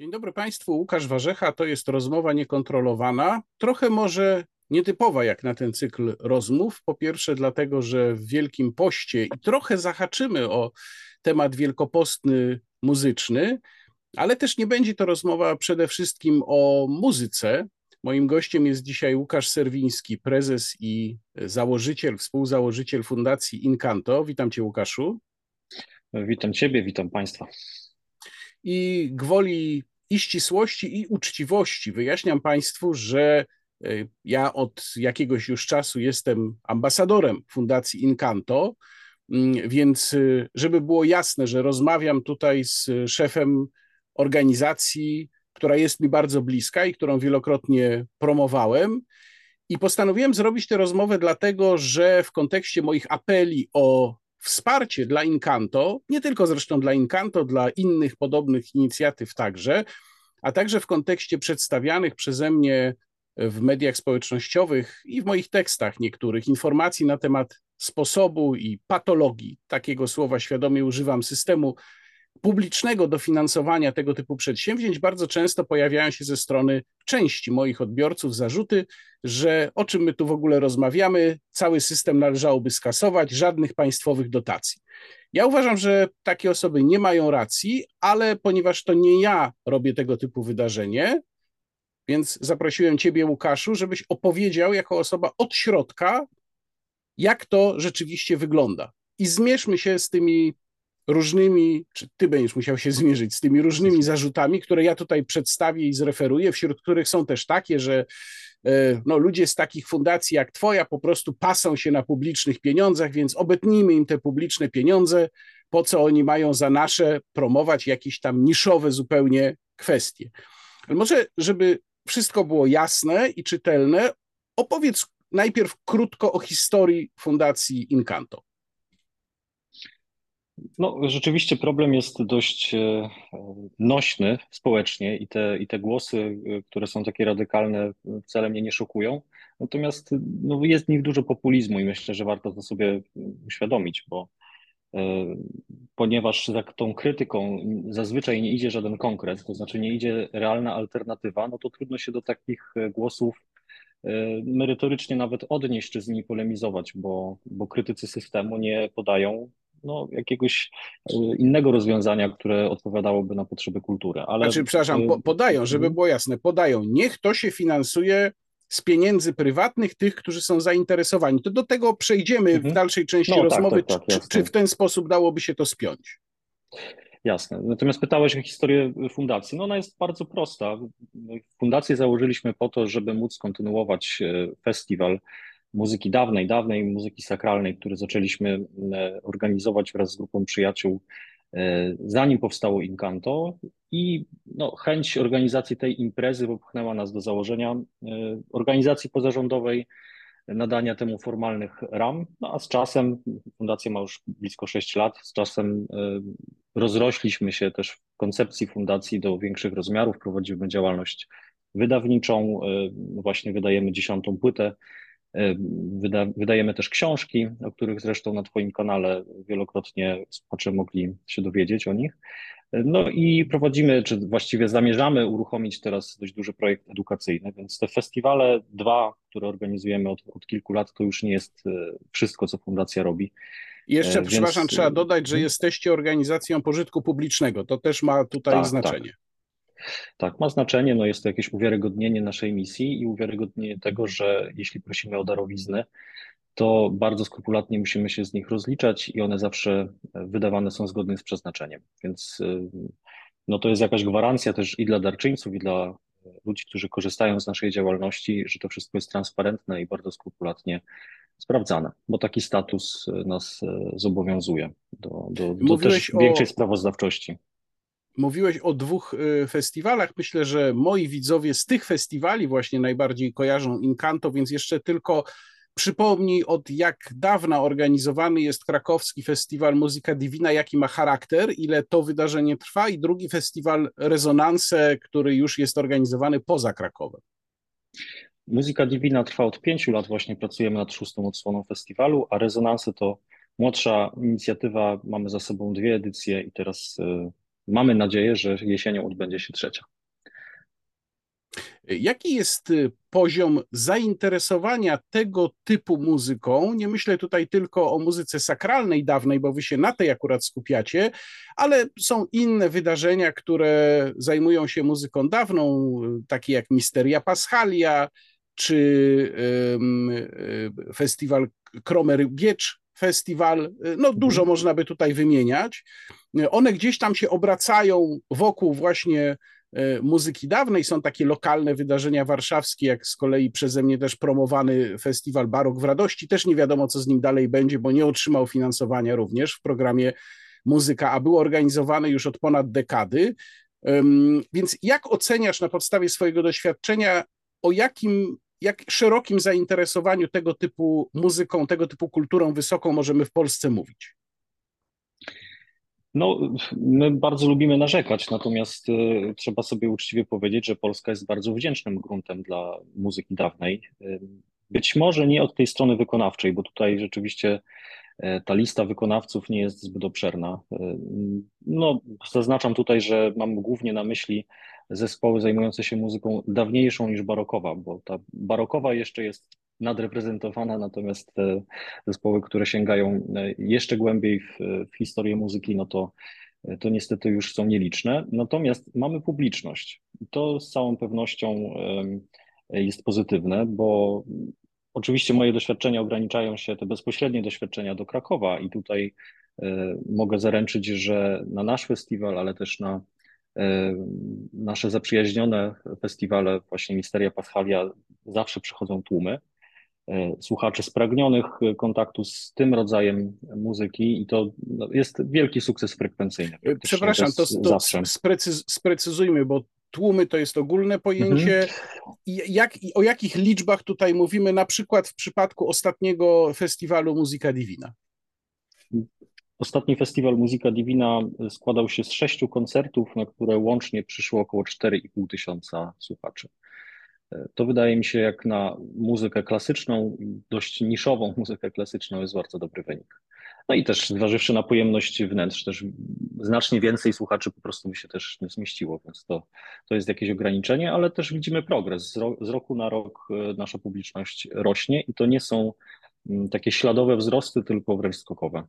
Dzień dobry Państwu, Łukasz Warzecha, to jest rozmowa niekontrolowana, trochę może nietypowa jak na ten cykl rozmów. Po pierwsze dlatego, że w Wielkim Poście i trochę zahaczymy o temat wielkopostny muzyczny, ale też nie będzie to rozmowa przede wszystkim o muzyce. Moim gościem jest dzisiaj Łukasz Serwiński, prezes i założyciel, współzałożyciel Fundacji Incanto. Witam Cię Łukaszu. Witam Ciebie, witam Państwa. I gwoli i ścisłości, i uczciwości wyjaśniam Państwu, że e, ja od jakiegoś już czasu jestem ambasadorem Fundacji Incanto, mm, więc e, żeby było jasne, że rozmawiam tutaj z szefem organizacji, która jest mi bardzo bliska i którą wielokrotnie promowałem. I postanowiłem zrobić tę rozmowę dlatego, że w kontekście moich apeli o wsparcie dla Incanto, nie tylko zresztą dla Incanto, dla innych podobnych inicjatyw także, a także w kontekście przedstawianych przeze mnie w mediach społecznościowych i w moich tekstach niektórych informacji na temat sposobu i patologii, takiego słowa świadomie używam, systemu publicznego dofinansowania tego typu przedsięwzięć bardzo często pojawiają się ze strony części moich odbiorców zarzuty, że o czym my tu w ogóle rozmawiamy, cały system należałoby skasować, żadnych państwowych dotacji. Ja uważam, że takie osoby nie mają racji, ale ponieważ to nie ja robię tego typu wydarzenie, więc zaprosiłem Ciebie, Łukaszu, żebyś opowiedział jako osoba od środka, jak to rzeczywiście wygląda. I zmierzmy się z tymi różnymi, czy ty będziesz musiał się zmierzyć z tymi różnymi zarzutami, które ja tutaj przedstawię i zreferuję, wśród których są też takie, że e, no, ludzie z takich fundacji jak twoja po prostu pasą się na publicznych pieniądzach, więc obetnijmy im te publiczne pieniądze, po co oni mają za nasze promować jakieś tam niszowe zupełnie kwestie. Ale może, żeby wszystko było jasne i czytelne, opowiedz najpierw krótko o historii Fundacji Incanto. No, rzeczywiście problem jest dość e, nośny społecznie i te, i te głosy, e, które są takie radykalne, wcale mnie nie szokują. Natomiast no, jest w nich dużo populizmu i myślę, że warto to sobie uświadomić, bo e, ponieważ za tą krytyką zazwyczaj nie idzie żaden konkret, to znaczy nie idzie realna alternatywa, no to trudno się do takich głosów merytorycznie nawet odnieść czy z nimi polemizować, bo, bo krytycy systemu nie podają no, jakiegoś e, innego rozwiązania, które odpowiadałoby na potrzeby kultury. Ale... Znaczy, przepraszam, po, podają, żeby mhm. było jasne, podają, niech to się finansuje z pieniędzy prywatnych tych, którzy są zainteresowani. To do tego przejdziemy mhm. w dalszej części no, tak, rozmowy, tak, tak, tak, czy, czy w ten sposób dałoby się to spiąć? Jasne. Natomiast pytałeś o historię fundacji. No ona jest bardzo prosta. Fundację założyliśmy po to, żeby móc kontynuować e, festiwal muzyki dawnej, dawnej muzyki sakralnej, który zaczęliśmy e, organizować wraz z grupą przyjaciół, e, zanim powstało Incanto. I no, chęć organizacji tej imprezy popchnęła nas do założenia e, organizacji pozarządowej, nadania temu formalnych ram, no a z czasem, fundacja ma już blisko 6 lat, z czasem rozrośliśmy się też w koncepcji fundacji do większych rozmiarów, prowadzimy działalność wydawniczą, właśnie wydajemy dziesiątą płytę wyda, wydajemy też książki, o których zresztą na Twoim kanale wielokrotnie słuchacze mogli się dowiedzieć o nich. E, no i prowadzimy, czy właściwie zamierzamy uruchomić teraz dość duży projekt edukacyjny, więc te festiwale dwa, które organizujemy od, od kilku lat, to już nie jest e, wszystko, co fundacja robi. Jeszcze, więc... przepraszam, trzeba dodać, że mhm. jesteście organizacją pożytku publicznego. To też ma tutaj tak, znaczenie. Tak. Tak, ma znaczenie, no jest to jakieś uwiarygodnienie naszej misji i uwiarygodnienie tego, że jeśli prosimy o darowizny, to bardzo skrupulatnie musimy się z nich rozliczać i one zawsze wydawane są zgodnie z przeznaczeniem. Więc y, no to jest jakaś gwarancja też i dla darczyńców, i dla ludzi, którzy korzystają z naszej działalności, że to wszystko jest transparentne i bardzo skrupulatnie sprawdzane, bo taki status nas y, zobowiązuje do, do, do też większej sprawozdawczości. Mówiłeś o dwóch y, festiwalach. Myślę, że moi widzowie z tych festiwali właśnie najbardziej kojarzą Incanto, więc jeszcze tylko przypomnij, od jak dawna organizowany jest krakowski festiwal Muzyka Divina, jaki ma charakter, ile to wydarzenie trwa, i drugi festiwal Rezonanse, który już jest organizowany poza Krakowem. Muzyka Divina trwa od pięciu lat, właśnie pracujemy nad szóstą odsłoną festiwalu, a Rezonanse to młodsza inicjatywa. Mamy za sobą dwie edycje i teraz y, mamy nadzieję, że jesienią odbędzie się trzecia. Jaki jest y, poziom zainteresowania tego typu muzyką? Nie myślę tutaj tylko o muzyce sakralnej dawnej, bo wy się na tej akurat skupiacie, ale są inne wydarzenia, które zajmują się muzyką dawną, takie jak Misteria Paschalia, czy y, festiwal Kromer Biecz, festiwal, y, no dużo mhm. można by tutaj wymieniać. One gdzieś tam się obracają wokół właśnie E, muzyki dawnej. Są takie lokalne wydarzenia warszawskie, jak z kolei przeze mnie też promowany festiwal Barok w Radości. Też nie wiadomo, co z nim dalej będzie, bo nie otrzymał finansowania również w programie Muzyka, a był organizowany już od ponad dekady. Więc jak oceniasz na podstawie swojego doświadczenia, o jakim jak szerokim zainteresowaniu tego typu muzyką, tego typu kulturą wysoką możemy w Polsce mówić? No, my bardzo lubimy narzekać, natomiast y, trzeba sobie uczciwie powiedzieć, że Polska jest bardzo wdzięcznym gruntem dla muzyki dawnej. Y, być może nie od tej strony wykonawczej, bo tutaj rzeczywiście y, ta lista wykonawców nie jest zbyt obszerna. No, zaznaczam tutaj, że mam głównie na myśli zespoły zajmujące się muzyką dawniejszą niż barokowa, bo ta barokowa jeszcze jest nadreprezentowana, natomiast zespoły, które sięgają e, jeszcze głębiej w, w historię muzyki, no to, e, to niestety już są nieliczne. Natomiast mamy publiczność. To z całą pewnością jest pozytywne, bo oczywiście moje doświadczenia ograniczają się, te bezpośrednie doświadczenia do Krakowa i tutaj e, mogę zaręczyć, że na nasz festiwal, ale też na nasze zaprzyjaźnione festiwale, właśnie Misteria Paschalia, zawsze przychodzą tłumy. E, słuchaczy spragnionych kontaktu z tym rodzajem muzyki i to no, jest wielki sukces frekwencyjny. E, przepraszam, to, to sprecyz, sprecyzujmy, bo tłumy to jest ogólne pojęcie. Mhm. Jak, o jakich liczbach tutaj mówimy, na przykład w przypadku ostatniego festiwalu Muzyka Divina? Ostatni festiwal Muzyka Divina składał się z sześciu koncertów, na które łącznie przyszło około 4,5 tysiąca słuchaczy. To wydaje mi się, jak na muzykę klasyczną, dość niszową muzykę klasyczną, jest bardzo dobry wynik. No i też zważywszy na pojemność wnętrz, też znacznie więcej słuchaczy po prostu by się też nie zmieściło, więc to, to jest jakieś ograniczenie, ale też widzimy progres. Z, ro, z roku na rok e, nasza publiczność rośnie i to nie są mm, takie śladowe wzrosty, tylko wręcz skokowe.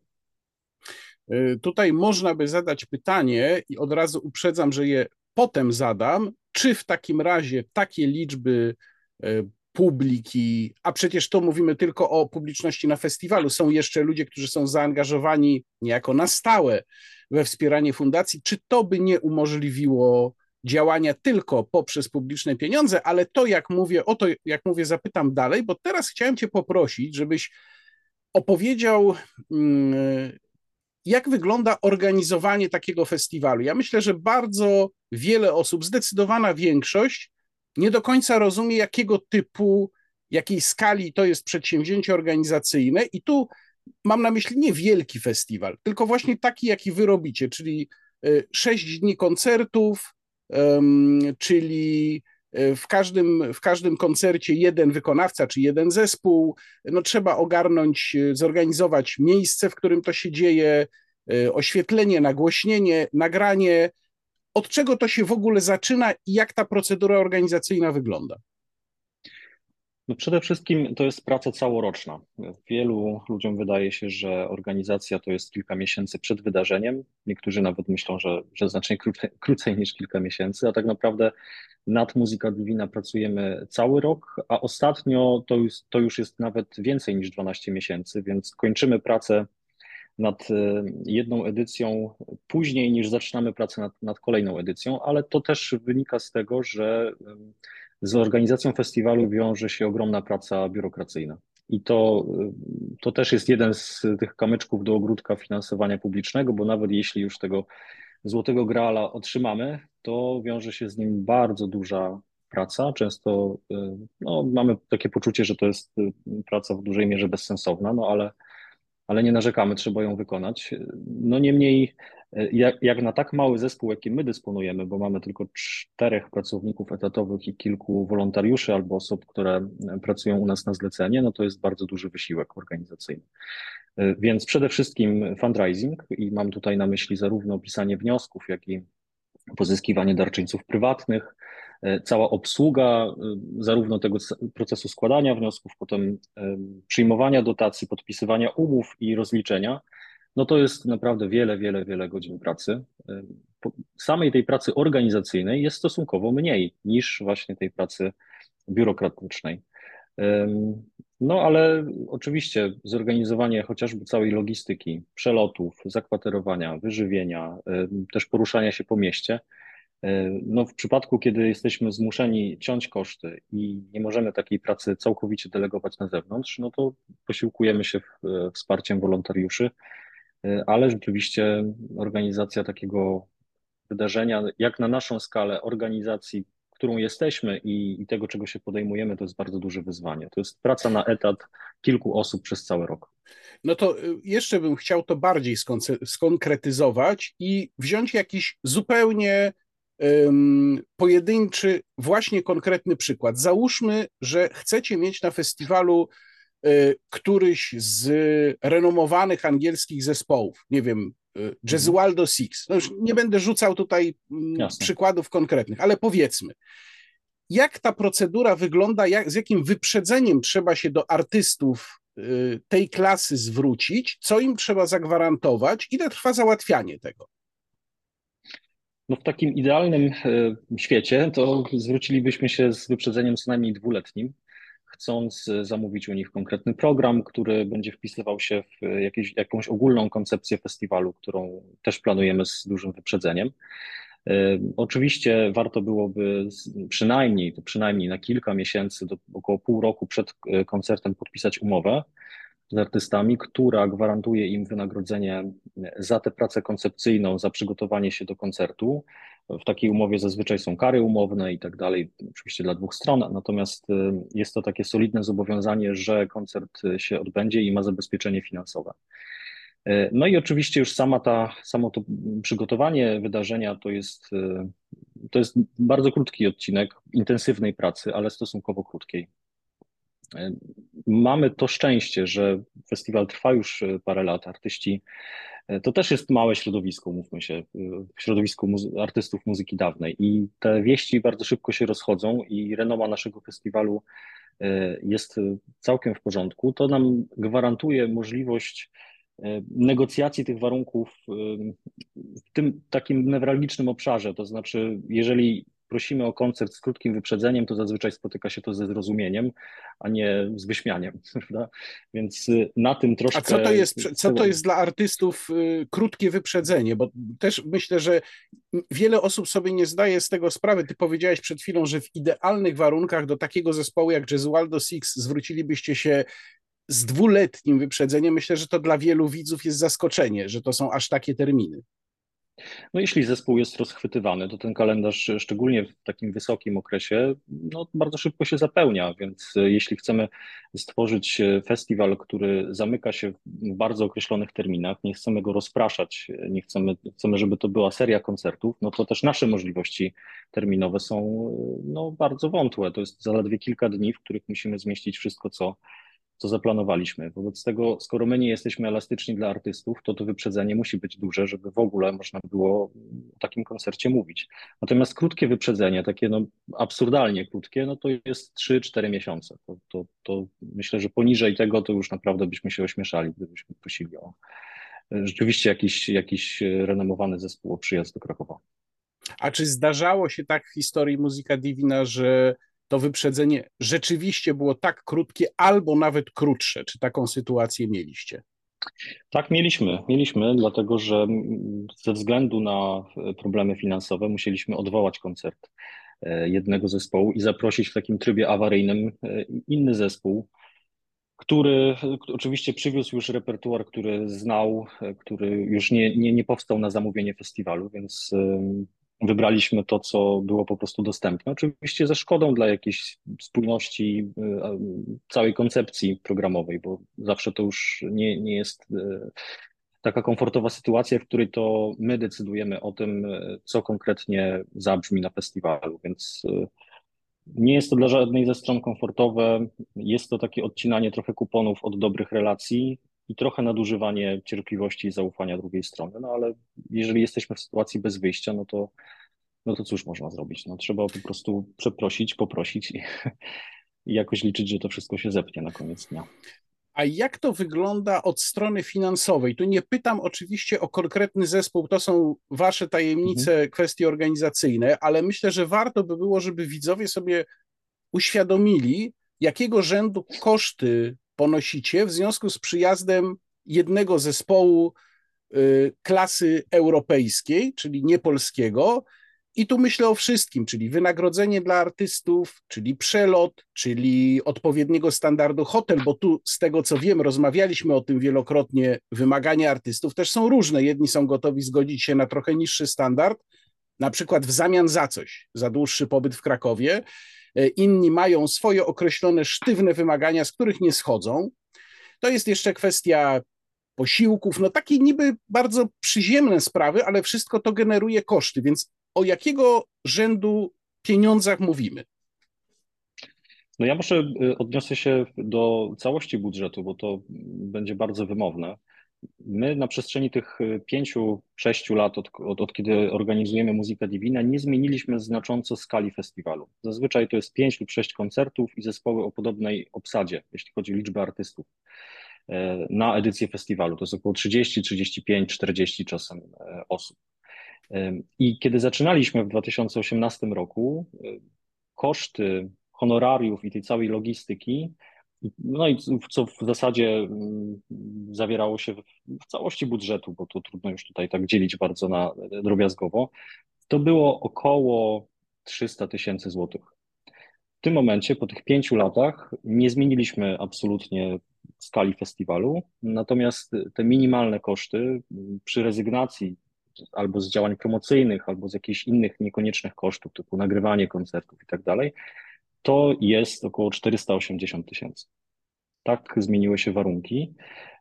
E, tutaj można by zadać pytanie i od razu uprzedzam, że je potem zadam, czy w takim razie takie liczby e, publiki, a przecież to mówimy tylko o publiczności na festiwalu, są jeszcze ludzie, którzy są zaangażowani niejako na stałe we wspieranie fundacji, czy to by nie umożliwiło działania tylko poprzez publiczne pieniądze, ale to jak mówię, o to jak mówię, zapytam dalej, bo teraz chciałem Cię poprosić, żebyś opowiedział, mm, jak wygląda organizowanie takiego festiwalu. Ja myślę, że bardzo wiele osób, zdecydowana większość, nie do końca rozumie, jakiego typu, jakiej skali to jest przedsięwzięcie organizacyjne. I tu mam na myśli nie wielki festiwal, tylko właśnie taki, jaki wy robicie, czyli e, sześć dni koncertów, czyli w każdym, w każdym koncercie jeden wykonawca czy jeden zespół. No, trzeba ogarnąć, e, zorganizować miejsce, w którym to się dzieje, oświetlenie, nagłośnienie, nagranie, od czego to się w ogóle zaczyna i jak ta procedura organizacyjna wygląda? No przede wszystkim to jest praca całoroczna. Wielu ludziom wydaje się, że organizacja to jest kilka miesięcy przed wydarzeniem. Niektórzy nawet myślą, że, że znacznie krócej, krócej niż kilka miesięcy, a tak naprawdę nad Muzyka Divina pracujemy cały rok, a ostatnio to już, to już jest nawet więcej niż 12 miesięcy, więc kończymy pracę nad e, jedną edycją później niż zaczynamy pracę nad, nad, kolejną edycją, ale to też wynika z tego, że z organizacją festiwalu wiąże się ogromna praca biurokracyjna. I to, e, to też jest jeden z tych kamyczków do ogródka finansowania publicznego, bo nawet jeśli już tego złotego grala otrzymamy, to wiąże się z nim bardzo duża praca. Często e, no, mamy takie poczucie, że to jest praca w dużej mierze bezsensowna, no ale ale nie narzekamy, trzeba ją wykonać. No niemniej, jak, jak, na tak mały zespół, jaki my dysponujemy, bo mamy tylko czterech pracowników etatowych i kilku wolontariuszy albo osób, które pracują u nas na zlecenie, no to jest bardzo duży wysiłek organizacyjny. E, więc przede wszystkim fundraising i mam tutaj na myśli zarówno pisanie wniosków, jak i pozyskiwanie darczyńców prywatnych, cała obsługa zarówno tego procesu składania wniosków, potem przyjmowania dotacji, podpisywania umów i rozliczenia, no to jest naprawdę wiele, wiele, wiele godzin pracy. Samej tej pracy organizacyjnej jest stosunkowo mniej niż właśnie tej pracy biurokratycznej. No ale oczywiście zorganizowanie chociażby całej logistyki, przelotów, zakwaterowania, wyżywienia, też poruszania się po mieście. No w przypadku, kiedy jesteśmy zmuszeni ciąć koszty i nie możemy takiej pracy całkowicie delegować na zewnątrz, no to posiłkujemy się wsparciem wolontariuszy, ale rzeczywiście organizacja takiego wydarzenia, jak na naszą skalę organizacji którą jesteśmy i, i, tego, czego się podejmujemy, to jest bardzo duże wyzwanie. To jest praca na etat kilku osób przez cały rok. No to y, jeszcze bym chciał to bardziej skonkretyzować i wziąć jakiś zupełnie um, pojedynczy, właśnie konkretny przykład. Załóżmy, że chcecie mieć na festiwalu y, któryś z renomowanych angielskich zespołów, nie wiem, y, Jesualdo Six. No już nie będę rzucał tutaj mm, Jasne. przykładów konkretnych, ale powiedzmy, jak ta procedura wygląda, jak, z jakim wyprzedzeniem trzeba się do artystów y, tej klasy zwrócić, co im trzeba zagwarantować, ile trwa załatwianie tego? No w takim idealnym y, świecie to zwrócilibyśmy się z wyprzedzeniem co najmniej dwuletnim chcąc e, zamówić u nich konkretny program, który będzie wpisywał się w e, jakieś, jakąś ogólną koncepcję festiwalu, którą też planujemy z dużym wyprzedzeniem. E, oczywiście warto byłoby przynajmniej, to przynajmniej na kilka miesięcy, do około pół roku przed koncertem podpisać umowę z artystami, która gwarantuje im wynagrodzenie za tę pracę koncepcyjną, za przygotowanie się do koncertu, w takiej umowie zazwyczaj są kary umowne i tak dalej, oczywiście dla dwóch stron, natomiast y, jest to takie solidne zobowiązanie, że koncert się odbędzie i ma zabezpieczenie finansowe. Y, no i oczywiście już sama ta, samo to przygotowanie wydarzenia to jest, y, to jest bardzo krótki odcinek intensywnej pracy, ale stosunkowo krótkiej. Mamy to szczęście, że festiwal trwa już parę lat. Artyści to też jest małe środowisko, mówmy się, w środowisku muzy artystów muzyki dawnej. I te wieści bardzo szybko się rozchodzą, i renoma naszego festiwalu e, jest całkiem w porządku. To nam gwarantuje możliwość e, negocjacji tych warunków e, w tym takim newralgicznym obszarze. To znaczy, jeżeli prosimy o koncert z krótkim wyprzedzeniem, to zazwyczaj spotyka się to ze zrozumieniem, a nie z wyśmianiem. Prawda? Więc y, na tym troszkę. A co to jest, co to jest dla artystów y, krótkie wyprzedzenie? Bo też myślę, że wiele osób sobie nie zdaje z tego sprawy. Ty powiedziałeś przed chwilą, że w idealnych warunkach do takiego zespołu jak Jesualdo Six zwrócilibyście się z dwuletnim wyprzedzeniem. Myślę, że to dla wielu widzów jest zaskoczenie, że to są aż takie terminy. No jeśli zespół jest rozchwytywany, to ten kalendarz, szczególnie w takim wysokim okresie, no, bardzo szybko się zapełnia, więc e, jeśli chcemy stworzyć e, festiwal, który zamyka się w bardzo określonych terminach, nie chcemy go rozpraszać, e, nie chcemy, chcemy, żeby to była seria koncertów, no to też nasze możliwości terminowe są no, bardzo wątłe. To jest zaledwie kilka dni, w których musimy zmieścić wszystko, co co zaplanowaliśmy. Wobec tego, skoro my nie jesteśmy elastyczni dla artystów, to to wyprzedzenie musi być duże, żeby w ogóle można było o takim koncercie mówić. Natomiast krótkie wyprzedzenie, takie no absurdalnie krótkie, no to jest 3-4 miesiące. To, to, to myślę, że poniżej tego to już naprawdę byśmy się ośmieszali, gdybyśmy prosili o rzeczywiście jakiś, jakiś renomowany zespół o przyjazd do Krakowa. A czy zdarzało się tak w historii Muzyka Divina, że to wyprzedzenie rzeczywiście było tak krótkie, albo nawet krótsze. Czy taką sytuację mieliście? Tak, mieliśmy. Mieliśmy, dlatego że ze względu na problemy finansowe musieliśmy odwołać koncert e, jednego zespołu i zaprosić w takim trybie awaryjnym e, inny zespół, który oczywiście przywiózł już repertuar, który znał, e, który już nie, nie, nie powstał na zamówienie festiwalu, więc wybraliśmy to, co było po prostu dostępne. Oczywiście ze szkodą dla jakiejś spójności y, całej koncepcji programowej, bo zawsze to już nie, nie jest y, taka komfortowa sytuacja, w której to my decydujemy o tym, y, co konkretnie zabrzmi na festiwalu, więc nie jest to dla żadnej ze stron komfortowe. Jest to takie odcinanie trochę kuponów od dobrych relacji i trochę nadużywanie cierpliwości i zaufania drugiej strony. No ale jeżeli jesteśmy w sytuacji bez wyjścia, no to no to cóż można zrobić? No, trzeba po prostu przeprosić, poprosić i, i jakoś liczyć, że to wszystko się zepnie na koniec dnia. A jak to wygląda od strony finansowej? Tu nie pytam oczywiście o konkretny zespół, to są wasze tajemnice, mhm. kwestie organizacyjne, ale myślę, że warto by było, żeby widzowie sobie uświadomili, jakiego rzędu koszty ponosicie w związku z przyjazdem jednego zespołu y, klasy europejskiej, czyli nie polskiego, i tu myślę o wszystkim, czyli wynagrodzenie dla artystów, czyli przelot, czyli odpowiedniego standardu hotel, bo tu z tego co wiem, rozmawialiśmy o tym wielokrotnie, wymagania artystów też są różne. Jedni są gotowi zgodzić się na trochę niższy standard, na przykład w zamian za coś, za dłuższy pobyt w Krakowie. E, inni mają swoje określone sztywne wymagania, z których nie schodzą. To jest jeszcze kwestia posiłków, no takie niby bardzo przyziemne sprawy, ale wszystko to generuje koszty, więc o jakiego rzędu pieniądzach mówimy? No ja może y, odniosę się do całości budżetu, bo to będzie bardzo wymowne. My na przestrzeni tych y, pięciu, sześciu lat, od, od, od, kiedy organizujemy Muzyka Divina, nie zmieniliśmy znacząco skali festiwalu. Zazwyczaj to jest pięć lub sześć koncertów i zespoły o podobnej obsadzie, jeśli chodzi o liczbę artystów e, na edycję festiwalu. To jest około 30, 35, 40 czasem e, osób. I kiedy zaczynaliśmy w 2018 roku, koszty honorariów i tej całej logistyki, no i co w zasadzie mm, zawierało się w całości budżetu, bo to trudno już tutaj tak dzielić bardzo na drobiazgowo, to było około 300 tysięcy złotych. W tym momencie, po tych pięciu latach, nie zmieniliśmy absolutnie skali festiwalu, natomiast te minimalne koszty przy rezygnacji albo z działań promocyjnych, albo z jakichś innych niekoniecznych kosztów, typu nagrywanie koncertów i tak dalej, to jest około 480 tysięcy. Tak zmieniły się warunki.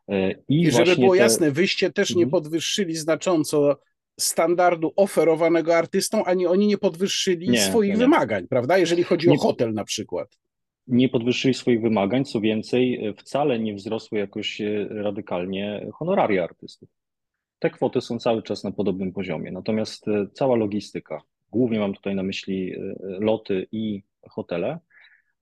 E, I, I żeby było te... jasne, wyście też nie mhm. podwyższyli znacząco standardu oferowanego artystom, ani oni nie podwyższyli nie, swoich nie. wymagań, prawda? Jeżeli chodzi nie, o hotel na przykład. Nie podwyższyli swoich wymagań, co więcej, e, wcale nie wzrosły jakoś e, radykalnie honoraria artystów te kwoty są cały czas na podobnym poziomie. Natomiast cała logistyka, głównie mam tutaj na myśli loty i hotele,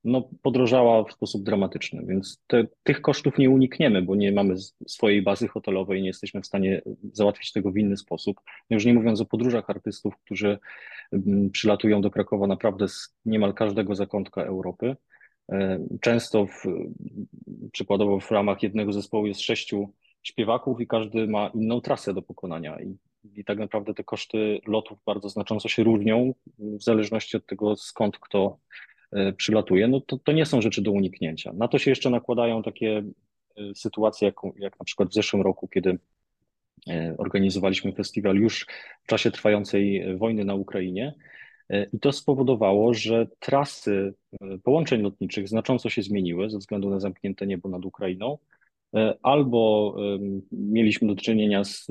no, podrożała w sposób dramatyczny, więc te, tych kosztów nie unikniemy, bo nie mamy swojej bazy hotelowej, nie jesteśmy w stanie załatwić tego w inny sposób. No już nie mówiąc o podróżach artystów, którzy przylatują do Krakowa naprawdę z niemal każdego zakątka Europy. E, często w, przykładowo w ramach jednego zespołu jest sześciu śpiewaków i każdy ma inną trasę do pokonania. I, I tak naprawdę te koszty lotów bardzo znacząco się różnią w zależności od tego, skąd kto e, przylatuje. No to, to nie są rzeczy do uniknięcia. Na to się jeszcze nakładają takie e, sytuacje, jak, jak na przykład w zeszłym roku, kiedy e, organizowaliśmy festiwal już w czasie trwającej wojny na Ukrainie. I to spowodowało, że trasy połączeń lotniczych znacząco się zmieniły ze względu na zamknięte niebo nad Ukrainą. E, albo mieliśmy do czynienia z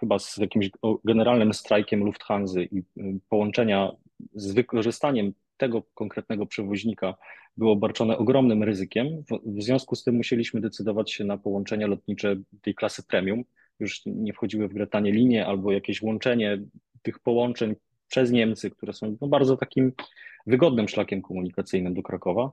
chyba z jakimś generalnym strajkiem Lufthansa i połączenia z wykorzystaniem tego konkretnego przewoźnika było obarczone ogromnym ryzykiem. W, związku z tym musieliśmy decydować się na połączenia lotnicze tej klasy premium. Już nie wchodziły w grę tanie linie albo jakieś łączenie tych połączeń przez Niemcy, które są no, bardzo takim wygodnym szlakiem komunikacyjnym do Krakowa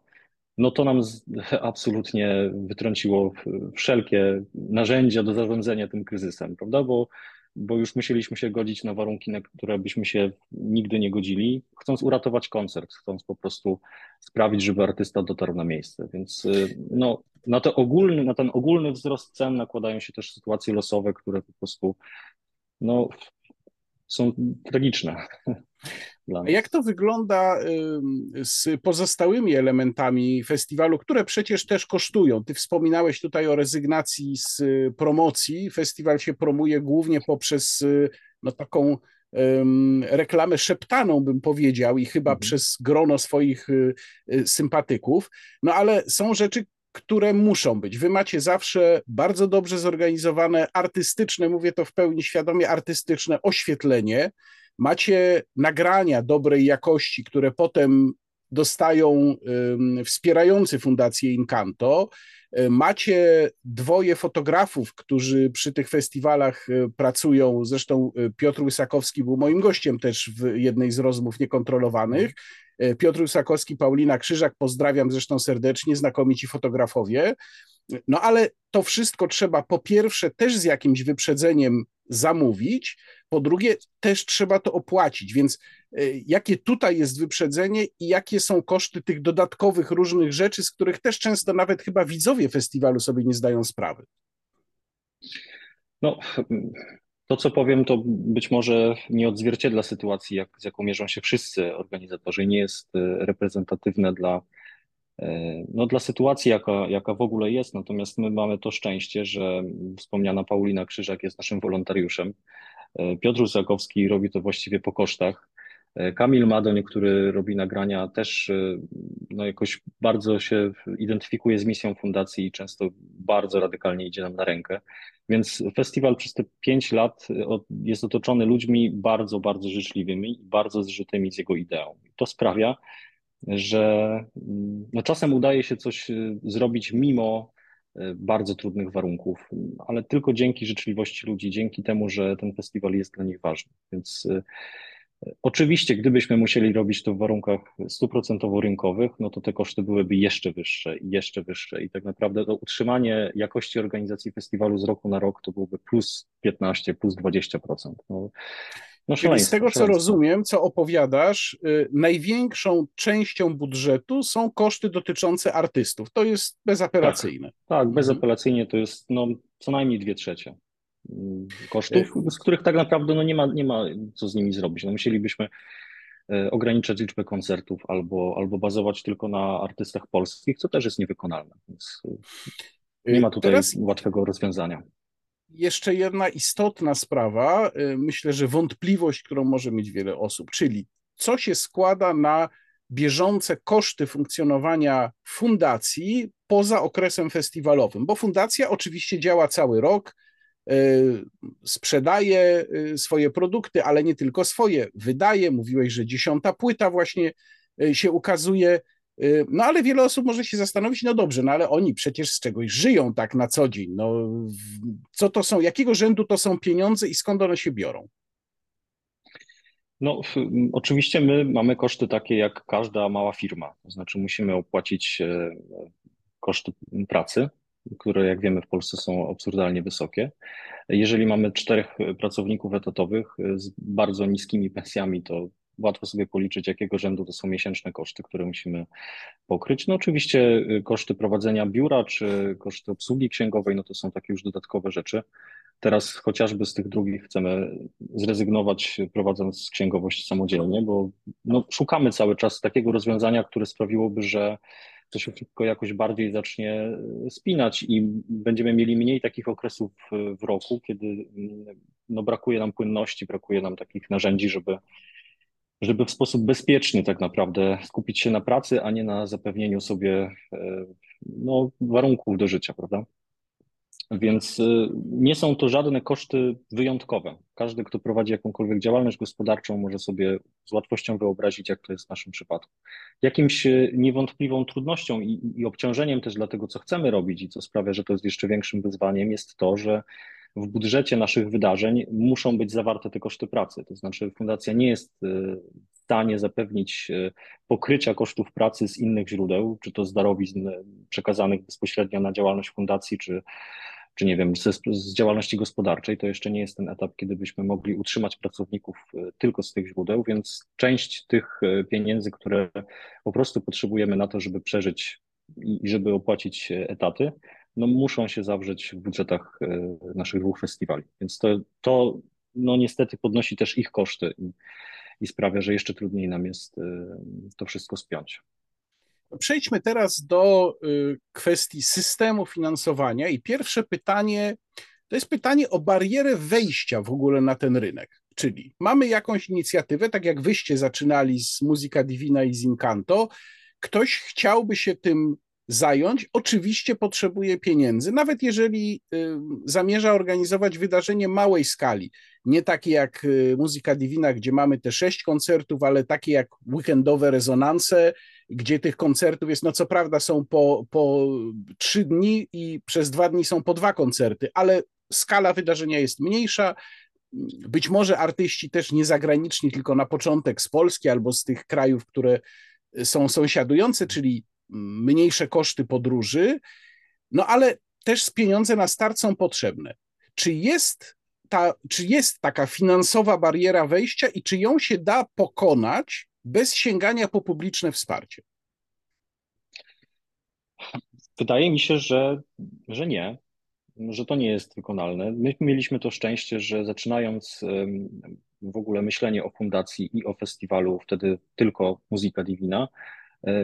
no to nam absolutnie wytrąciło wszelkie narzędzia do zarządzania tym kryzysem, prawda? Bo, bo już musieliśmy się godzić na warunki, na które byśmy się nigdy nie godzili, chcąc uratować koncert, chcąc po prostu sprawić, żeby artysta dotarł na miejsce. Więc y, no, na, to ogólny, na ten ogólny wzrost cen nakładają się też sytuacje losowe, które po prostu no, są tragiczne. A jak to wygląda z pozostałymi elementami festiwalu, które przecież też kosztują? Ty wspominałeś tutaj o rezygnacji z y, promocji. Festiwal się promuje głównie poprzez y, no, taką reklamę szeptaną, bym powiedział, i chyba mhm. przez grono swoich y, sympatyków. No ale są rzeczy, które muszą być. Wy macie zawsze bardzo dobrze zorganizowane artystyczne, mówię to w pełni świadomie, artystyczne oświetlenie macie nagrania dobrej jakości, które potem dostają um, wspierający Fundację Incanto. Macie dwoje fotografów, którzy przy tych festiwalach pracują. Zresztą Piotr Łysakowski był moim gościem też w jednej z rozmów niekontrolowanych. Piotr Łysakowski, Paulina Krzyżak, pozdrawiam zresztą serdecznie, znakomici fotografowie. No ale to wszystko trzeba po pierwsze też z jakimś wyprzedzeniem zamówić, po drugie też trzeba to opłacić, więc e, jakie tutaj jest wyprzedzenie i jakie są koszty tych dodatkowych różnych rzeczy, z których też często nawet chyba widzowie festiwalu sobie nie zdają sprawy? No, to co powiem, to być może nie odzwierciedla sytuacji, jak, z jaką mierzą się wszyscy organizatorzy, nie jest e, reprezentatywne dla E, no, dla sytuacji, jaka, jaka w ogóle jest. Natomiast my mamy to szczęście, że wspomniana Paulina Krzyżak jest naszym wolontariuszem. E, Piotr Zakowski robi to właściwie po kosztach. E, Kamil Madoń, który robi nagrania, też no, jakoś bardzo się identyfikuje z misją fundacji i często bardzo radykalnie idzie nam na rękę. Więc festiwal przez te pięć lat jest otoczony ludźmi bardzo, bardzo życzliwymi i bardzo zżytymi z jego ideą. To sprawia, że mm, no czasem udaje się coś zrobić mimo bardzo trudnych warunków, ale tylko dzięki życzliwości ludzi, dzięki temu, że ten festiwal jest dla nich ważny. Więc oczywiście, gdybyśmy musieli robić to w warunkach stuprocentowo rynkowych, no to te koszty byłyby jeszcze wyższe i jeszcze wyższe. I tak naprawdę to utrzymanie jakości organizacji festiwalu z roku na rok to byłoby plus 15, plus 20%. No, no Czyli z tego, co rozumiem, co opowiadasz, y, największą częścią budżetu są koszty dotyczące artystów. To jest bezapelacyjne. Tak, tak bezapelacyjnie to jest no, co najmniej dwie trzecie kosztów, y- z których tak naprawdę no, nie, ma, nie ma co z nimi zrobić. No, musielibyśmy y, ograniczać liczbę koncertów albo, albo bazować tylko na artystach polskich, co też jest niewykonalne. Więc nie ma tutaj Teraz... łatwego rozwiązania jeszcze jedna istotna sprawa, myślę, że wątpliwość, którą może mieć wiele osób, czyli co się składa na bieżące koszty funkcjonowania fundacji poza okresem festiwalowym, bo fundacja oczywiście działa cały rok, sprzedaje y, swoje produkty, ale nie tylko swoje, wydaje. Mówiłeś, że dziesiąta płyta właśnie się ukazuje. No ale wiele osób może się zastanowić, no dobrze, no ale oni przecież z czegoś żyją tak na co dzień. No, co to są, jakiego rzędu to są pieniądze i skąd one się biorą? No, oczywiście my mamy koszty takie jak każda mała firma. To znaczy musimy opłacić e, koszty pracy, które jak wiemy w Polsce są absurdalnie wysokie. Jeżeli mamy czterech pracowników etatowych z bardzo niskimi pensjami, to łatwo sobie policzyć, jakiego rzędu to są miesięczne koszty, które musimy pokryć. No oczywiście y, koszty prowadzenia biura czy koszty obsługi księgowej, no to są takie już dodatkowe rzeczy. Teraz chociażby z tych drugich chcemy zrezygnować, prowadząc księgowość samodzielnie, bo no, szukamy cały czas takiego rozwiązania, które sprawiłoby, że to się wszystko jakoś bardziej zacznie spinać i będziemy mieli mniej takich okresów w roku, kiedy no, brakuje nam płynności, brakuje nam takich narzędzi, żeby żeby w sposób bezpieczny tak naprawdę skupić się na pracy, a nie na zapewnieniu sobie e, no, warunków do życia, prawda? Więc e, nie są to żadne koszty wyjątkowe. Każdy, kto prowadzi jakąkolwiek działalność gospodarczą, może sobie z łatwością wyobrazić, jak to jest w naszym przypadku. Jakimś e, niewątpliwą trudnością i, i obciążeniem też dla tego, co chcemy robić i co sprawia, że to jest jeszcze większym wyzwaniem, jest to, że w budżecie naszych wydarzeń muszą być zawarte te koszty pracy. To znaczy, fundacja nie jest e, w stanie zapewnić pokrycia kosztów pracy z innych źródeł, czy to z darowizn przekazanych bezpośrednio na działalność fundacji, czy, czy nie wiem, z, z działalności gospodarczej. To jeszcze nie jest ten etap, kiedy byśmy mogli utrzymać pracowników e, tylko z tych źródeł, więc część tych pieniędzy, które po prostu potrzebujemy na to, żeby przeżyć i żeby opłacić etaty, no muszą się zawrzeć w budżetach e, naszych dwóch festiwali. Więc to, to no niestety podnosi też ich koszty i, i sprawia, że jeszcze trudniej nam jest e, to wszystko spiąć. Przejdźmy teraz do e, kwestii systemu finansowania i pierwsze pytanie to jest pytanie o barierę wejścia w ogóle na ten rynek. Czyli mamy jakąś inicjatywę, tak jak wyście zaczynali z Muzyka Divina i z Incanto, ktoś chciałby się tym zająć, oczywiście potrzebuje pieniędzy, nawet jeżeli y, zamierza organizować wydarzenie małej skali. Nie takie jak y, Muzyka Divina, gdzie mamy te sześć koncertów, ale takie jak weekendowe rezonanse, gdzie tych koncertów jest, no co prawda są po, po trzy dni i przez dwa dni są po dwa koncerty, ale skala wydarzenia jest mniejsza. Być może artyści też nie zagraniczni, tylko na początek z Polski albo z tych krajów, które są sąsiadujące, czyli mniejsze koszty podróży, no ale też pieniądze na start są potrzebne. Czy jest, ta, czy jest taka finansowa bariera wejścia i czy ją się da pokonać bez sięgania po publiczne wsparcie? Wydaje mi się, że, że nie, że to nie jest wykonalne. My mieliśmy to szczęście, że zaczynając w ogóle myślenie o fundacji i o festiwalu, wtedy tylko Muzyka Divina,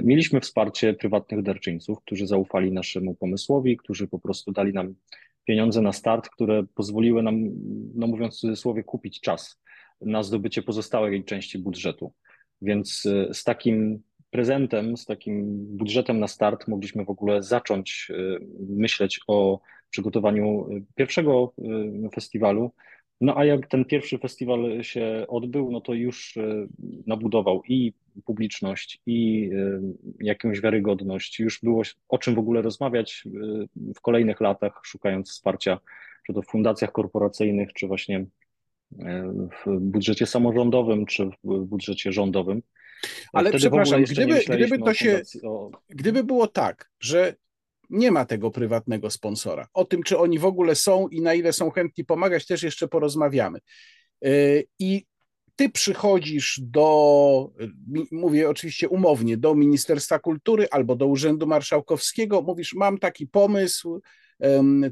mieliśmy wsparcie prywatnych darczyńców, którzy zaufali naszemu pomysłowi, którzy po prostu dali nam pieniądze na start, które pozwoliły nam, no mówiąc w cudzysłowie, kupić czas na zdobycie pozostałej części budżetu. Więc e, z takim prezentem, z takim budżetem na start mogliśmy w ogóle zacząć e, myśleć o przygotowaniu pierwszego festiwalu. No a jak ten pierwszy festiwal się odbył, no to już nabudował i publiczność, i jakąś wiarygodność. Już było o czym w ogóle rozmawiać w kolejnych latach, szukając wsparcia, czy to w fundacjach korporacyjnych, czy właśnie w budżecie samorządowym, czy w budżecie rządowym. Ale Wtedy przepraszam, gdyby, gdyby to się, o... gdyby było tak, że nie ma tego prywatnego sponsora. O tym, czy oni w ogóle są i na ile są chętni pomagać, też jeszcze porozmawiamy. E, I ty przychodzisz do, mówię oczywiście umownie, do Ministerstwa Kultury albo do Urzędu Marszałkowskiego, mówisz, mam taki pomysł,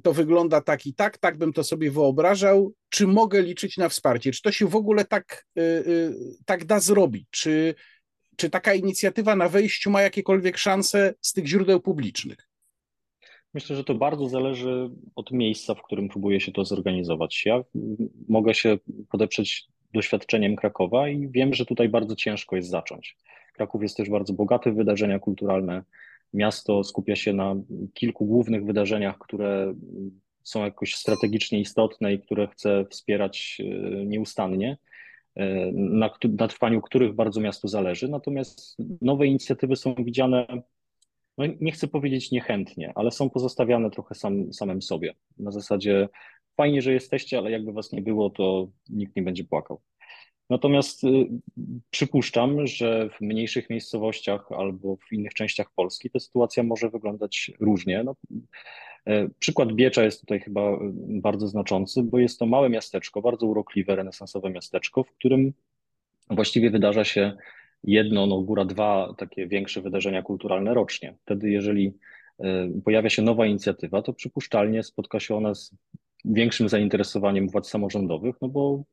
to wygląda tak i tak, tak bym to sobie wyobrażał, czy mogę liczyć na wsparcie? Czy to się w ogóle tak, y, y, tak da zrobić? Czy, czy taka inicjatywa na wejściu ma jakiekolwiek szanse z tych źródeł publicznych? Myślę, że to bardzo zależy od miejsca, w którym próbuje się to zorganizować. Ja mogę się podeprzeć doświadczeniem Krakowa i wiem, że tutaj bardzo ciężko jest zacząć. Kraków jest też bardzo bogaty w wydarzenia kulturalne. Miasto skupia się na kilku głównych wydarzeniach, które są jakoś strategicznie istotne i które chce wspierać e, nieustannie, e, na, na trwaniu których bardzo miastu zależy. Natomiast nowe inicjatywy są widziane no nie chcę powiedzieć niechętnie, ale są pozostawiane trochę sam, samym sobie. Na zasadzie fajnie, że jesteście, ale jakby was nie było, to nikt nie będzie płakał. Natomiast y, przypuszczam, że w mniejszych miejscowościach albo w innych częściach Polski ta sytuacja może wyglądać różnie. No, y, przykład Biecza jest tutaj chyba y, bardzo znaczący, bo jest to małe miasteczko, bardzo urokliwe, renesansowe miasteczko, w którym właściwie wydarza się jedno, no góra dwa takie większe wydarzenia kulturalne rocznie. Wtedy, jeżeli e, pojawia się nowa inicjatywa, to przypuszczalnie spotka się ona z większym zainteresowaniem władz samorządowych, no bo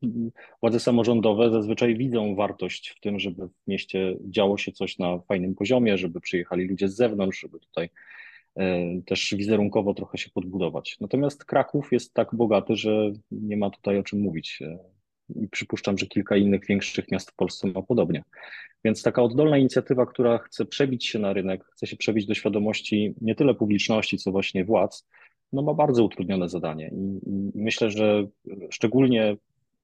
władze samorządowe zazwyczaj widzą wartość w tym, żeby w mieście działo się coś na fajnym poziomie, żeby przyjechali ludzie z zewnątrz, żeby tutaj e, też wizerunkowo trochę się podbudować. Natomiast Kraków jest tak bogaty, że nie ma tutaj o czym mówić. I przypuszczam, że kilka innych większych miast w Polsce ma podobnie. Więc taka oddolna inicjatywa, która chce przebić się na rynek, chce się przebić do świadomości nie tyle publiczności, co właśnie władz, no ma bardzo utrudnione zadanie. I, i myślę, że szczególnie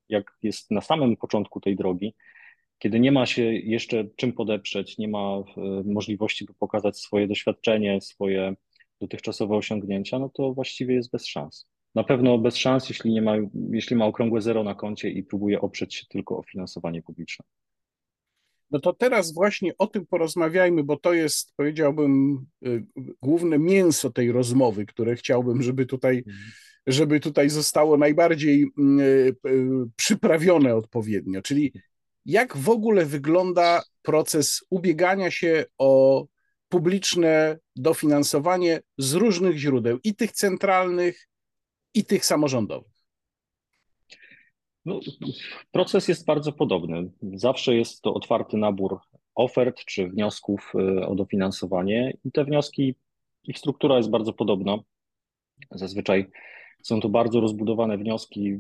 jak jest na samym początku tej drogi, kiedy nie ma się jeszcze czym podeprzeć, nie ma e, możliwości, by pokazać swoje doświadczenie, swoje dotychczasowe osiągnięcia, no to właściwie jest bez szans. Na pewno bez szans, jeśli, nie ma, jeśli ma okrągłe zero na koncie i próbuje oprzeć się tylko o finansowanie publiczne. No to teraz właśnie o tym porozmawiajmy, bo to jest, powiedziałbym, y, główne mięso tej rozmowy, które chciałbym, żeby tutaj, mhm. żeby tutaj zostało najbardziej y, y, przyprawione odpowiednio. Czyli jak w ogóle wygląda proces ubiegania się o publiczne dofinansowanie z różnych źródeł, i tych centralnych, i tych samorządowych? No, proces jest bardzo podobny. Zawsze jest to otwarty nabór ofert czy wniosków y, o dofinansowanie i te wnioski, ich struktura jest bardzo podobna. Zazwyczaj są to bardzo rozbudowane wnioski,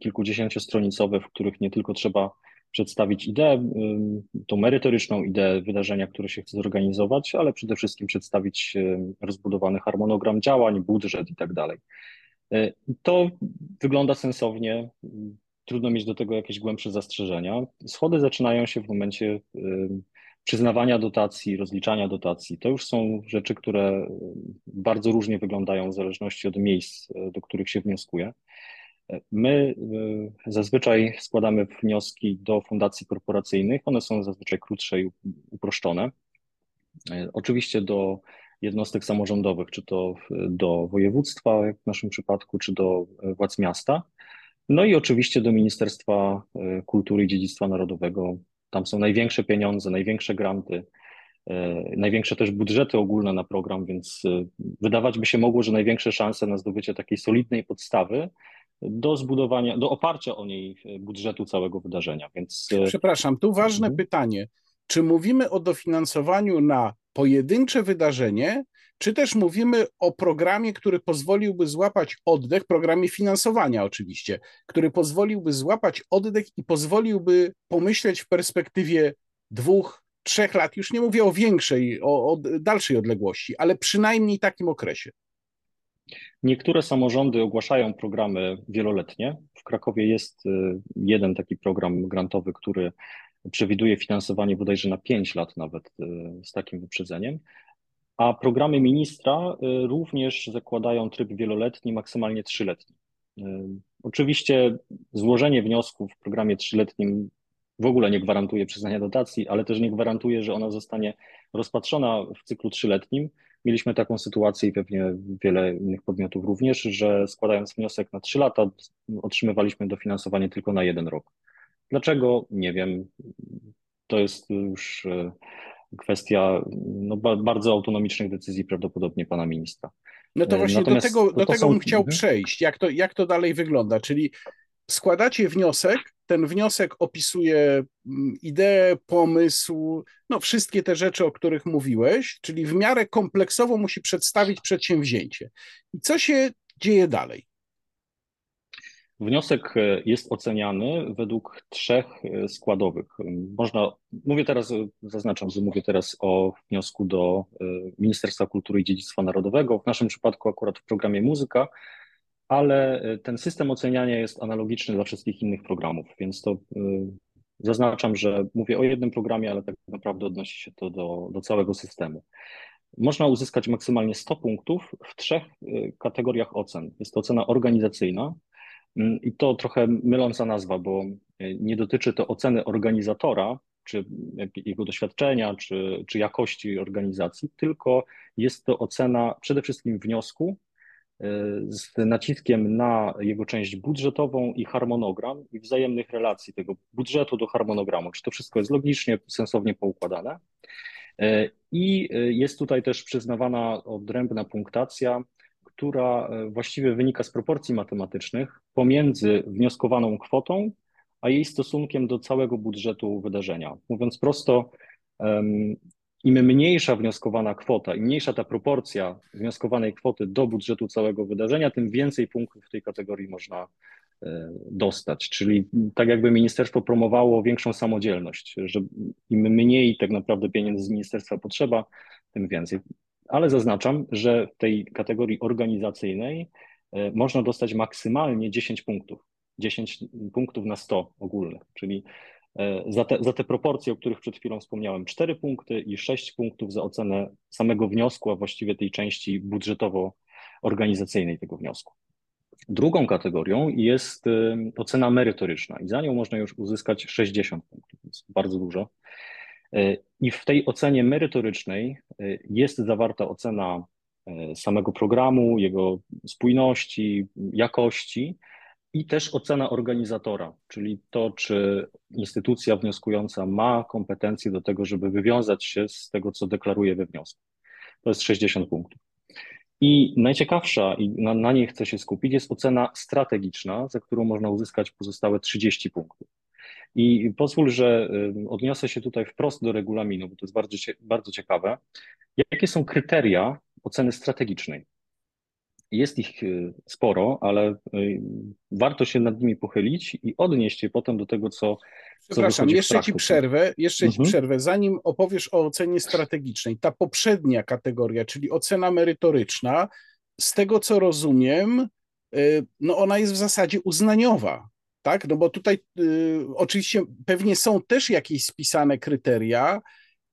kilkudziesięciostronicowe, w których nie tylko trzeba przedstawić ideę, tą merytoryczną ideę wydarzenia, które się chce zorganizować, ale przede wszystkim przedstawić rozbudowany harmonogram działań, budżet i tak dalej. E, to wygląda sensownie, trudno mieć do tego jakieś głębsze zastrzeżenia. Schody zaczynają się w momencie przyznawania dotacji, rozliczania dotacji. To już są rzeczy, które bardzo różnie wyglądają w zależności od miejsc, e, do których się wnioskuje. My e, zazwyczaj składamy wnioski do fundacji korporacyjnych. One są zazwyczaj krótsze i uproszczone. Oczywiście do jednostek samorządowych, czy to do województwa, jak w naszym przypadku, czy do władz miasta. No i oczywiście do Ministerstwa Kultury i Dziedzictwa Narodowego. Tam są największe pieniądze, największe granty, e, największe też budżety ogólne na program, więc e, wydawać by się mogło, że największe szanse na zdobycie takiej solidnej podstawy do zbudowania, do oparcia o niej e, budżetu całego wydarzenia. Więc... Przepraszam, tu ważne mhm. pytanie. Czy mówimy o dofinansowaniu na pojedyncze wydarzenie, czy też mówimy o programie, który pozwoliłby złapać oddech, programie finansowania oczywiście, który pozwoliłby złapać oddech i pozwoliłby pomyśleć w perspektywie dwóch, trzech lat, już nie mówię o większej, o, o dalszej odległości, ale przynajmniej takim okresie. Niektóre samorządy ogłaszają programy wieloletnie. W Krakowie jest y, jeden taki program grantowy, który przewiduje finansowanie bodajże na 5 lat nawet y, z takim wyprzedzeniem. A programy ministra y, również zakładają tryb wieloletni, maksymalnie trzyletni. Y, oczywiście złożenie wniosku w programie trzyletnim w ogóle nie gwarantuje przyznania dotacji, ale też nie gwarantuje, że ona zostanie rozpatrzona w cyklu trzyletnim. Mieliśmy taką sytuację i pewnie wiele innych podmiotów również, że składając wniosek na trzy lata, otrzymywaliśmy dofinansowanie tylko na jeden rok. Dlaczego? Nie wiem. To jest już y, kwestia no, bardzo autonomicznych decyzji prawdopodobnie pana ministra. No to właśnie Natomiast do tego, do tego są... bym chciał mhm. przejść, jak to, jak to dalej wygląda, czyli składacie wniosek, ten wniosek opisuje mm, ideę, pomysł, no wszystkie te rzeczy, o których mówiłeś, czyli w miarę kompleksowo musi przedstawić przedsięwzięcie. I co się dzieje dalej? Wniosek e, jest oceniany według trzech e, składowych. Można, mówię teraz, zaznaczam, że mówię teraz o wniosku do e, Ministerstwa Kultury i Dziedzictwa Narodowego, w naszym przypadku akurat w programie Muzyka, ale ten system oceniania jest analogiczny dla wszystkich innych programów, więc to zaznaczam, że mówię o jednym programie, ale tak naprawdę odnosi się to do, do całego systemu. Można uzyskać maksymalnie 100 punktów w trzech kategoriach ocen. Jest to ocena organizacyjna, I to trochę myląca nazwa, bo e, nie dotyczy to oceny organizatora, czy jego doświadczenia, czy, czy jakości organizacji, tylko jest to ocena przede wszystkim wniosku e, z naciskiem na jego część budżetową i harmonogram i wzajemnych relacji tego budżetu do harmonogramu. Czy to wszystko jest logicznie, sensownie poukładane. E, I jest tutaj też przyznawana odrębna punktacja która e, właściwie wynika z proporcji matematycznych pomiędzy wnioskowaną kwotą, a jej stosunkiem do całego budżetu wydarzenia. Mówiąc prosto, im mniejsza wnioskowana kwota, im mniejsza ta proporcja wnioskowanej kwoty do budżetu całego wydarzenia, tym więcej punktów w tej kategorii można e, dostać. Czyli tak jakby ministerstwo promowało większą samodzielność, że im mniej tak naprawdę pieniędzy z ministerstwa potrzeba, tym więcej ale zaznaczam, że w tej kategorii organizacyjnej e, można dostać maksymalnie 10 punktów. 10 punktów na 100 ogólnych, czyli e, za te, za te proporcje, o których przed chwilą wspomniałem, 4 punkty i 6 punktów za ocenę samego wniosku, a właściwie tej części budżetowo-organizacyjnej tego wniosku. Drugą kategorią jest e, ocena merytoryczna i za nią można już uzyskać 60 punktów, więc bardzo dużo. I w tej ocenie merytorycznej y, jest zawarta ocena y, samego programu, jego spójności, jakości i też ocena organizatora, czyli to, czy instytucja wnioskująca ma kompetencje do tego, żeby wywiązać się z tego, co deklaruje we wniosku. To jest 60 punktów. I najciekawsza, i na, na niej chcę się skupić, jest ocena strategiczna, za którą można uzyskać pozostałe 30 punktów. I pozwól, że odniosę się tutaj wprost do regulaminu, bo to jest bardzo, bardzo ciekawe. Jakie są kryteria oceny strategicznej? Jest ich y, sporo, ale y, warto się nad nimi pochylić i odnieść je potem do tego, co Przepraszam, jeszcze ci przerwę, jeszcze mhm. ci przerwę. Zanim opowiesz o ocenie strategicznej, ta poprzednia kategoria, czyli ocena merytoryczna, z tego co rozumiem, y, no ona jest w zasadzie uznaniowa, tak? No bo tutaj y, oczywiście pewnie są też jakieś spisane kryteria,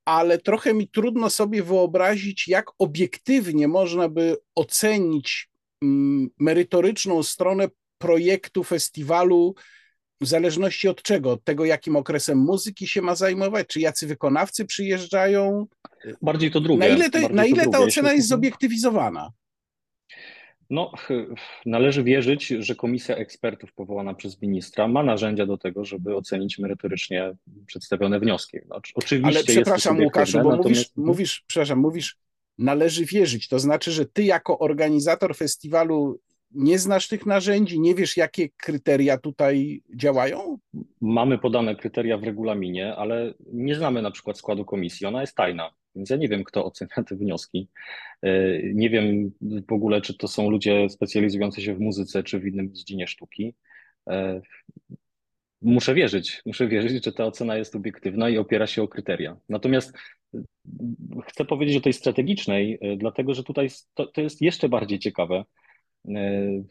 ale trochę mi trudno sobie wyobrazić, jak obiektywnie można by ocenić y, merytoryczną stronę projektu, festiwalu, w zależności od czego? Od tego, jakim okresem muzyki się ma zajmować? Czy jacy wykonawcy przyjeżdżają? Bardziej to drugie. Na ile, to, na ile ta ocena jest zobiektywizowana? No, należy wierzyć, że komisja ekspertów powołana przez ministra ma narzędzia do tego, żeby ocenić merytorycznie przedstawione wnioski. Znaczy, oczywiście Ale przepraszam, Łukaszu, bo natomiast... mówisz, mówisz, przepraszam, mówisz, należy wierzyć. To znaczy, że ty jako organizator festiwalu nie znasz tych narzędzi, nie wiesz, jakie kryteria tutaj działają? Mamy podane kryteria w regulaminie, ale nie znamy na przykład składu komisji. Ona jest tajna, więc ja nie wiem, kto ocenia te wnioski. E, nie wiem w ogóle, czy to są ludzie specjalizujący się w muzyce, czy w innym dziedzinie sztuki. E, muszę wierzyć, muszę wierzyć, że ta ocena jest obiektywna i opiera się o kryteria. Natomiast chcę powiedzieć o tej strategicznej, e, dlatego że tutaj to, to jest jeszcze bardziej ciekawe E,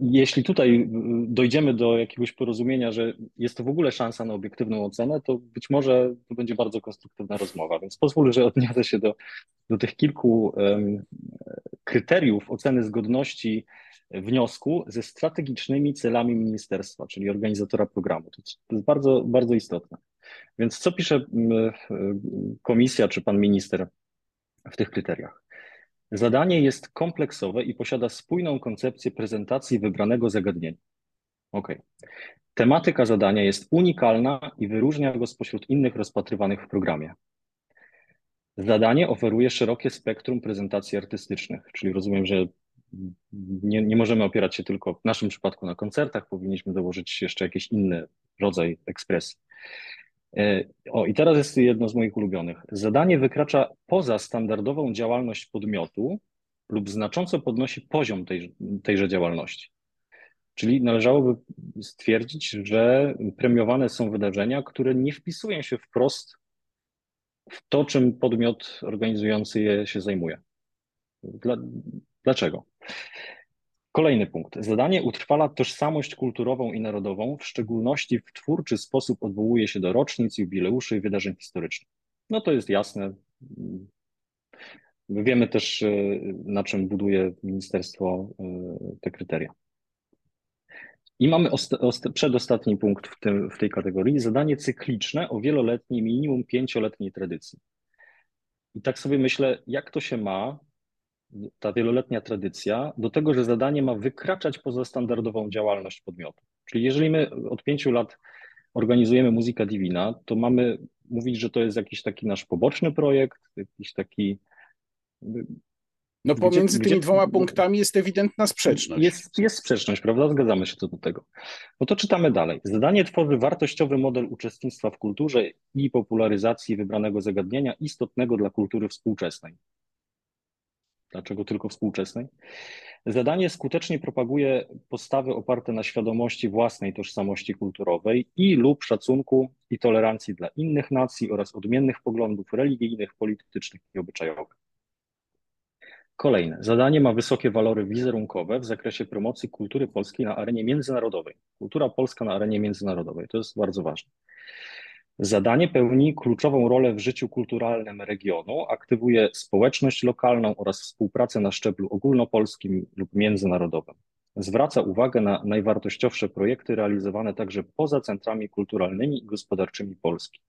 jeśli tutaj dojdziemy do jakiegoś porozumienia, że jest to w ogóle szansa na obiektywną ocenę, to być może to będzie bardzo konstruktywna rozmowa. Więc pozwól, że odniosę się do, do tych kilku um, kryteriów oceny zgodności wniosku ze strategicznymi celami ministerstwa, czyli organizatora programu. To, to jest bardzo, bardzo istotne. Więc co pisze komisja czy pan minister w tych kryteriach? Zadanie jest kompleksowe i posiada spójną koncepcję prezentacji wybranego zagadnienia. Ok. Tematyka zadania jest unikalna i wyróżnia go spośród innych rozpatrywanych w programie. Zadanie oferuje szerokie spektrum prezentacji artystycznych, czyli rozumiem, że nie, nie możemy opierać się tylko w naszym przypadku na koncertach, powinniśmy dołożyć jeszcze jakiś inny rodzaj ekspresji. E, o, i teraz jest jedno z moich ulubionych. Zadanie wykracza poza standardową działalność podmiotu lub znacząco podnosi poziom tej, tejże działalności. Czyli należałoby stwierdzić, że premiowane są wydarzenia, które nie wpisują się wprost w to, czym podmiot organizujący je się zajmuje. Dla, dlaczego? Kolejny punkt. Zadanie utrwala tożsamość kulturową i narodową, w szczególności w twórczy sposób odwołuje się do rocznic, jubileuszy i wydarzeń historycznych. No to jest jasne. Wiemy też, e, na czym buduje ministerstwo e, te kryteria. I mamy przedostatni punkt w, tym, w tej kategorii. Zadanie cykliczne o wieloletniej, minimum pięcioletniej tradycji. I tak sobie myślę, jak to się ma ta wieloletnia tradycja do tego, że zadanie ma wykraczać poza standardową działalność podmiotu. Czyli jeżeli my od pięciu lat organizujemy Muzyka Divina, to mamy mówić, że to jest jakiś taki nasz poboczny projekt, jakiś taki. No pomiędzy gdzie, tymi gdzie, dwoma punktami jest ewidentna sprzeczność. Jest, jest sprzeczność, prawda? Zgadzamy się co do tego. No to czytamy dalej. Zadanie tworzy wartościowy model uczestnictwa w kulturze i popularyzacji wybranego zagadnienia istotnego dla kultury współczesnej. Dlaczego tylko współczesnej? Zadanie skutecznie propaguje postawy oparte na świadomości własnej tożsamości kulturowej i lub szacunku i tolerancji dla innych nacji oraz odmiennych poglądów religijnych, politycznych i obyczajowych. Kolejne. Zadanie ma wysokie walory wizerunkowe w zakresie promocji kultury polskiej na arenie międzynarodowej. Kultura polska na arenie międzynarodowej. To jest bardzo ważne. Zadanie pełni kluczową rolę w życiu kulturalnym regionu, aktywuje społeczność lokalną oraz współpracę na szczeblu ogólnopolskim lub międzynarodowym. Zwraca uwagę na najwartościowsze projekty realizowane także poza centrami kulturalnymi i gospodarczymi Polski.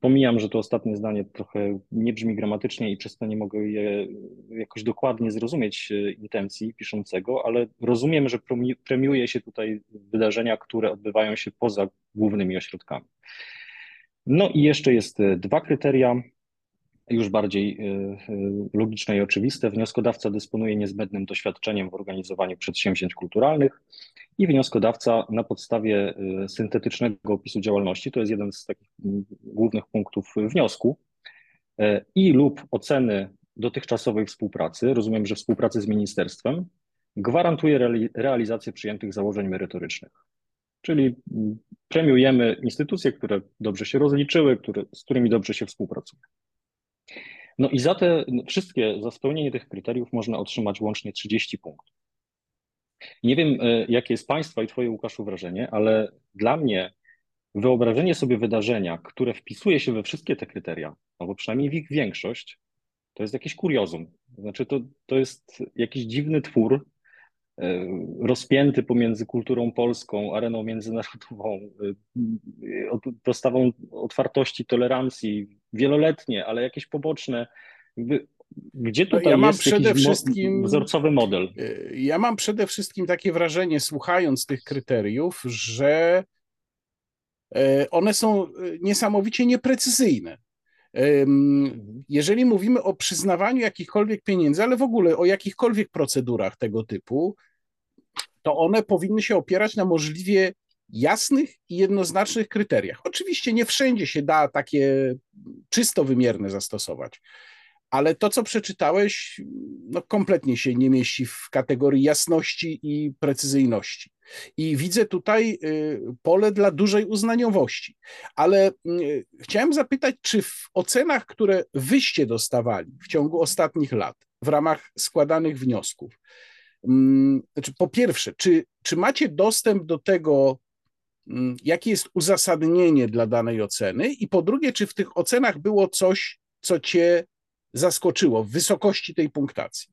Pomijam, że to ostatnie zdanie trochę nie brzmi gramatycznie i przez to nie mogę je jakoś dokładnie zrozumieć e, intencji piszącego, ale rozumiem, że premiuje się tutaj wydarzenia, które odbywają się poza głównymi ośrodkami. No i jeszcze jest e, dwa kryteria, już bardziej e, logiczne i oczywiste. Wnioskodawca dysponuje niezbędnym doświadczeniem w organizowaniu przedsięwzięć kulturalnych i wnioskodawca na podstawie y, syntetycznego opisu działalności, to jest jeden z takich głównych punktów wniosku, y, i lub oceny dotychczasowej współpracy, rozumiem, że współpracy z ministerstwem, gwarantuje realizację przyjętych założeń merytorycznych. Czyli premiujemy instytucje, które dobrze się rozliczyły, które, z którymi dobrze się współpracuje. No i za te wszystkie, za spełnienie tych kryteriów można otrzymać łącznie 30 punktów. Nie wiem, e, jakie jest Państwa i Twoje, Łukaszu, wrażenie, ale dla mnie wyobrażenie sobie wydarzenia, które wpisuje się we wszystkie te kryteria, albo przynajmniej w ich większość, to jest jakieś kuriozum. Znaczy, to, to jest jakiś dziwny twór, e, rozpięty pomiędzy kulturą polską, areną międzynarodową, e, dostawą otwartości, tolerancji, wieloletnie, ale jakieś poboczne. Gdzie tutaj no ja mam przede wszystkim wzorcowy model? E, ja mam przede wszystkim takie wrażenie, słuchając tych kryteriów, że one są niesamowicie nieprecyzyjne. Jeżeli mówimy o przyznawaniu jakichkolwiek pieniędzy, ale w ogóle o jakichkolwiek procedurach tego typu, to one powinny się opierać na możliwie jasnych i jednoznacznych kryteriach. Oczywiście nie wszędzie się da takie czysto wymierne zastosować, ale to, co przeczytałeś, no, kompletnie się nie mieści w kategorii jasności i precyzyjności. I widzę tutaj y, pole dla dużej uznaniowości. Ale y, chciałem zapytać, czy w ocenach, które wyście dostawali w ciągu ostatnich lat w ramach składanych wniosków, mm, znaczy po pierwsze, czy, czy macie dostęp do tego, mm, jakie jest uzasadnienie dla danej oceny, i po drugie, czy w tych ocenach było coś, co cię zaskoczyło w wysokości tej punktacji?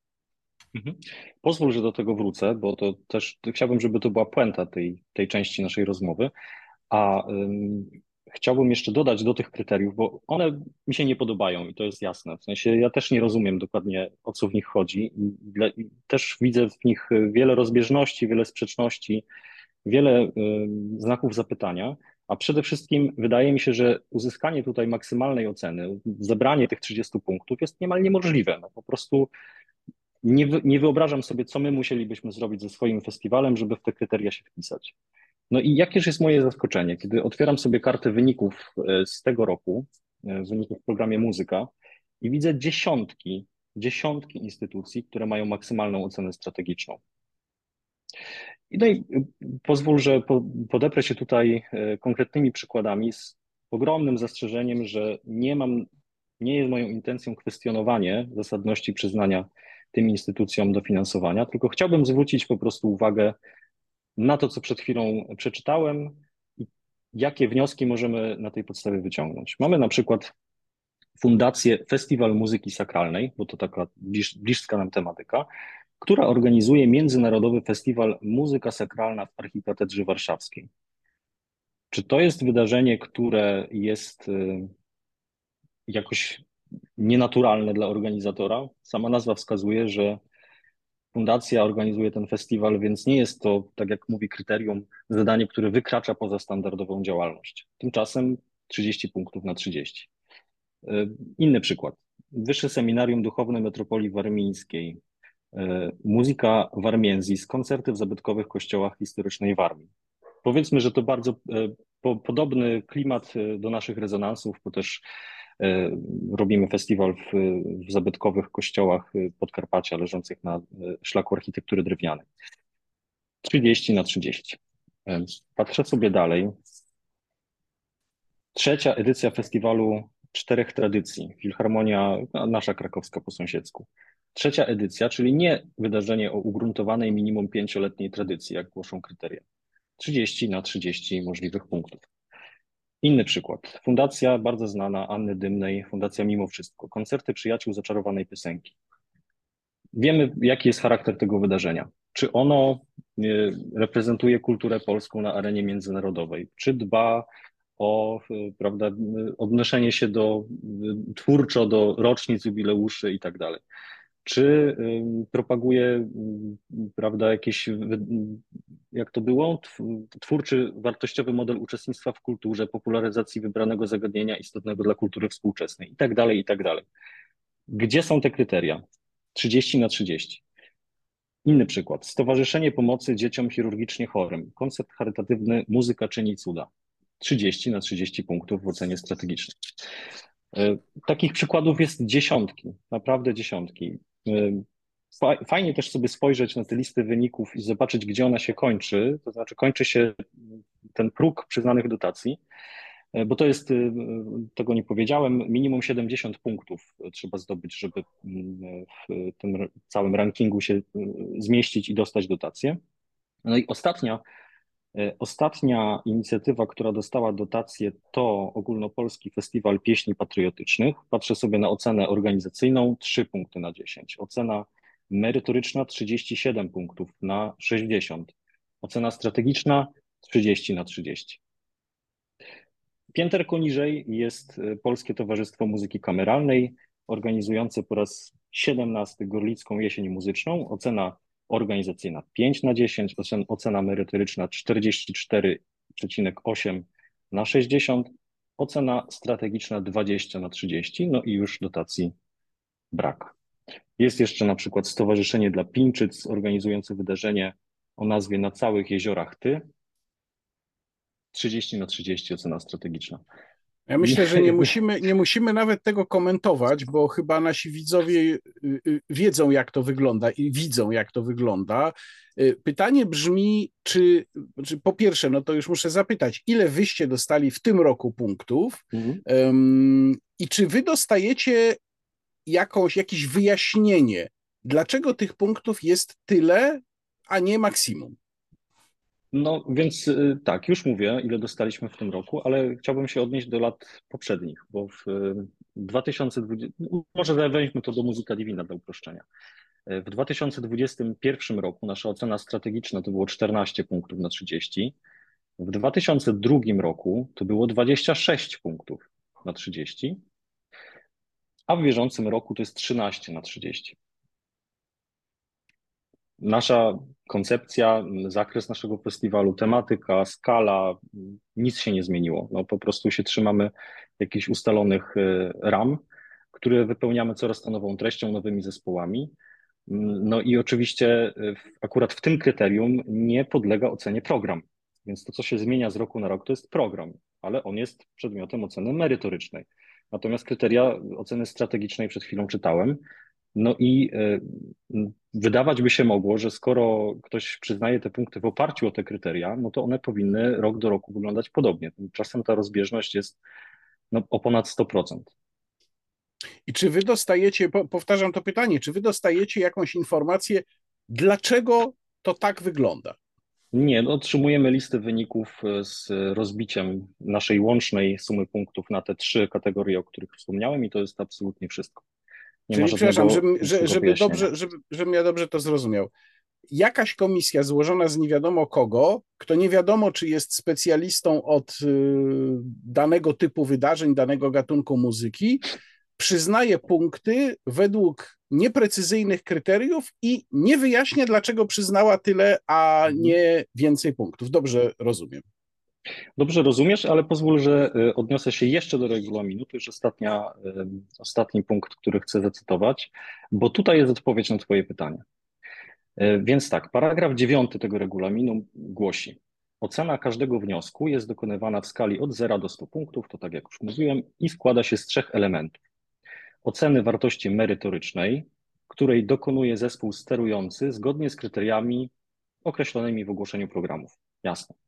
Mhm. Pozwól, że do tego wrócę, bo to też chciałbym, żeby to była puenta tej, tej części naszej rozmowy. A um, chciałbym jeszcze dodać do tych kryteriów, bo one mi się nie podobają i to jest jasne. W sensie ja też nie rozumiem dokładnie o co w nich chodzi dla, też widzę w nich wiele rozbieżności, wiele sprzeczności, wiele znaków zapytania. A przede wszystkim wydaje mi się, że uzyskanie tutaj maksymalnej oceny, zebranie tych 30 punktów jest niemal niemożliwe. No po prostu nie, nie wyobrażam sobie, co my musielibyśmy zrobić ze swoim festiwalem, żeby w te kryteria się wpisać. No i jakież jest moje zaskoczenie, kiedy otwieram sobie kartę wyników e, z tego roku, e, wyników w programie Muzyka i widzę dziesiątki, dziesiątki instytucji, które mają maksymalną ocenę strategiczną. I, no i y, pozwól, że podeprę się tutaj e, konkretnymi przykładami z ogromnym zastrzeżeniem, że nie mam, nie jest moją intencją kwestionowanie zasadności przyznania tym instytucjom dofinansowania, tylko chciałbym zwrócić po prostu uwagę na to, co przed chwilą przeczytałem i jakie wnioski możemy na tej podstawie wyciągnąć. Mamy na przykład Fundację Festiwal Muzyki Sakralnej, bo to taka bliż, nam tematyka, która organizuje Międzynarodowy Festiwal Muzyka Sakralna w Archikatedrze Warszawskiej. Czy to jest wydarzenie, które jest y, jakoś nienaturalne dla organizatora. Sama nazwa wskazuje, że fundacja organizuje ten festiwal, więc nie jest to, tak jak mówi kryterium, zadanie, które wykracza poza standardową działalność. Tymczasem 30 punktów na 30. E, inny przykład. Wyższe Seminarium Duchowne Metropolii Warmińskiej. E, muzyka Warmienzis, koncerty w zabytkowych kościołach historycznej Warmii. Powiedzmy, że to bardzo e, po, podobny klimat do naszych rezonansów, bo też E, robimy festiwal w, w zabytkowych kościołach Podkarpacia leżących na e, szlaku architektury drewnianej. 30 na 30. E, patrzę sobie dalej. Trzecia edycja festiwalu Czterech Tradycji, Filharmonia nasza krakowska po sąsiedzku. Trzecia edycja, czyli nie wydarzenie o ugruntowanej minimum pięcioletniej tradycji, jak głoszą kryteria. 30 na 30 możliwych punktów. Inny przykład. Fundacja bardzo znana Anny Dymnej, Fundacja Mimo Wszystko. Koncerty przyjaciół zaczarowanej piosenki. Wiemy, jaki jest charakter tego wydarzenia. Czy ono e, reprezentuje kulturę polską na arenie międzynarodowej? Czy dba o e, prawda, odnoszenie się do twórczo do rocznic, jubileuszy i tak dalej? Czy propaguje, prawda, jakiś, jak to było, twórczy, wartościowy model uczestnictwa w kulturze, popularyzacji wybranego zagadnienia istotnego dla kultury współczesnej i tak dalej, i tak dalej. Gdzie są te kryteria? 30 na 30. Inny przykład. Stowarzyszenie Pomocy Dzieciom Chirurgicznie Chorym. Koncept charytatywny Muzyka czyni cuda. 30 na 30 punktów w ocenie strategicznej. E, takich przykładów jest dziesiątki, naprawdę dziesiątki. Fajnie też sobie spojrzeć na te listy wyników i zobaczyć, gdzie ona się kończy. To znaczy, kończy się ten próg przyznanych dotacji, bo to jest, tego nie powiedziałem, minimum 70 punktów trzeba zdobyć, żeby w tym całym rankingu się zmieścić i dostać dotację. No i ostatnia E, ostatnia inicjatywa, która dostała dotację, to Ogólnopolski Festiwal Pieśni Patriotycznych. Patrzę sobie na ocenę organizacyjną 3 punkty na 10. Ocena merytoryczna 37 punktów na 60. Ocena strategiczna 30 na 30. Pięterko niżej jest e, Polskie Towarzystwo Muzyki Kameralnej, organizujące po raz 17 Gorlicką Jesień Muzyczną. Ocena organizacyjna 5 na 10, ocena merytoryczna 44,8 na 60, ocena strategiczna 20 na 30, no i już dotacji brak. Jest jeszcze na przykład Stowarzyszenie dla Pińczyc organizujące wydarzenie o nazwie Na całych jeziorach Ty. 30 na 30 ocena strategiczna. Ja myślę, że nie musimy, nie musimy nawet tego komentować, bo chyba nasi widzowie y, y, wiedzą, jak to wygląda i widzą, jak to wygląda. Y, pytanie brzmi, czy, czy po pierwsze, no to już muszę zapytać, ile wyście dostali w tym roku punktów mhm. um, i czy wy dostajecie jakąś, jakieś wyjaśnienie, dlaczego tych punktów jest tyle, a nie maksimum? No więc y, tak, już mówię, ile dostaliśmy w tym roku, ale chciałbym się odnieść do lat poprzednich, bo w 2020, może weźmy to do muzyka divina dla uproszczenia. W 2021 roku nasza ocena strategiczna to było 14 punktów na 30. W 2002 roku to było 26 punktów na 30, a w bieżącym roku to jest 13 na 30 nasza koncepcja, zakres naszego festiwalu, tematyka, skala, nic się nie zmieniło. No, po prostu się trzymamy jakichś ustalonych e, ram, które wypełniamy coraz to nową treścią, nowymi zespołami. No i oczywiście e, akurat w tym kryterium nie podlega ocenie program. Więc to, co się zmienia z roku na rok, to jest program, ale on jest przedmiotem oceny merytorycznej. Natomiast kryteria oceny strategicznej przed chwilą czytałem, no i e, wydawać by się mogło, że skoro ktoś przyznaje te punkty w oparciu o te kryteria, no to one powinny rok do roku wyglądać podobnie. Czasem ta rozbieżność jest no, o ponad 100%. I czy wy dostajecie, powtarzam to pytanie, czy wy dostajecie jakąś informację, dlaczego to tak wygląda? Nie, no otrzymujemy listę wyników e, z rozbiciem naszej łącznej sumy punktów na te trzy kategorie, o których wspomniałem, i to jest absolutnie wszystko. Nie Czyli przepraszam, żeby, żeby, żeby dobrze, żeby, żebym ja dobrze to zrozumiał. Jakaś komisja złożona z nie wiadomo kogo, kto nie wiadomo, czy jest specjalistą od y, danego typu wydarzeń, danego gatunku muzyki, przyznaje punkty według nieprecyzyjnych kryteriów i nie wyjaśnia, dlaczego przyznała tyle, a mhm. nie więcej punktów. Dobrze rozumiem. Dobrze rozumiesz, ale pozwól, że y, odniosę się jeszcze do regulaminu. To już ostatnia, ostatni punkt, który chcę zacytować, bo tutaj jest odpowiedź na Twoje pytanie. Y, więc tak, paragraf 9 tego regulaminu głosi: Ocena każdego wniosku jest dokonywana w skali od 0 do 100 punktów, to tak jak już mówiłem, i składa się z trzech elementów. Oceny wartości merytorycznej, której dokonuje zespół sterujący zgodnie z kryteriami określonymi w ogłoszeniu programów. Jasne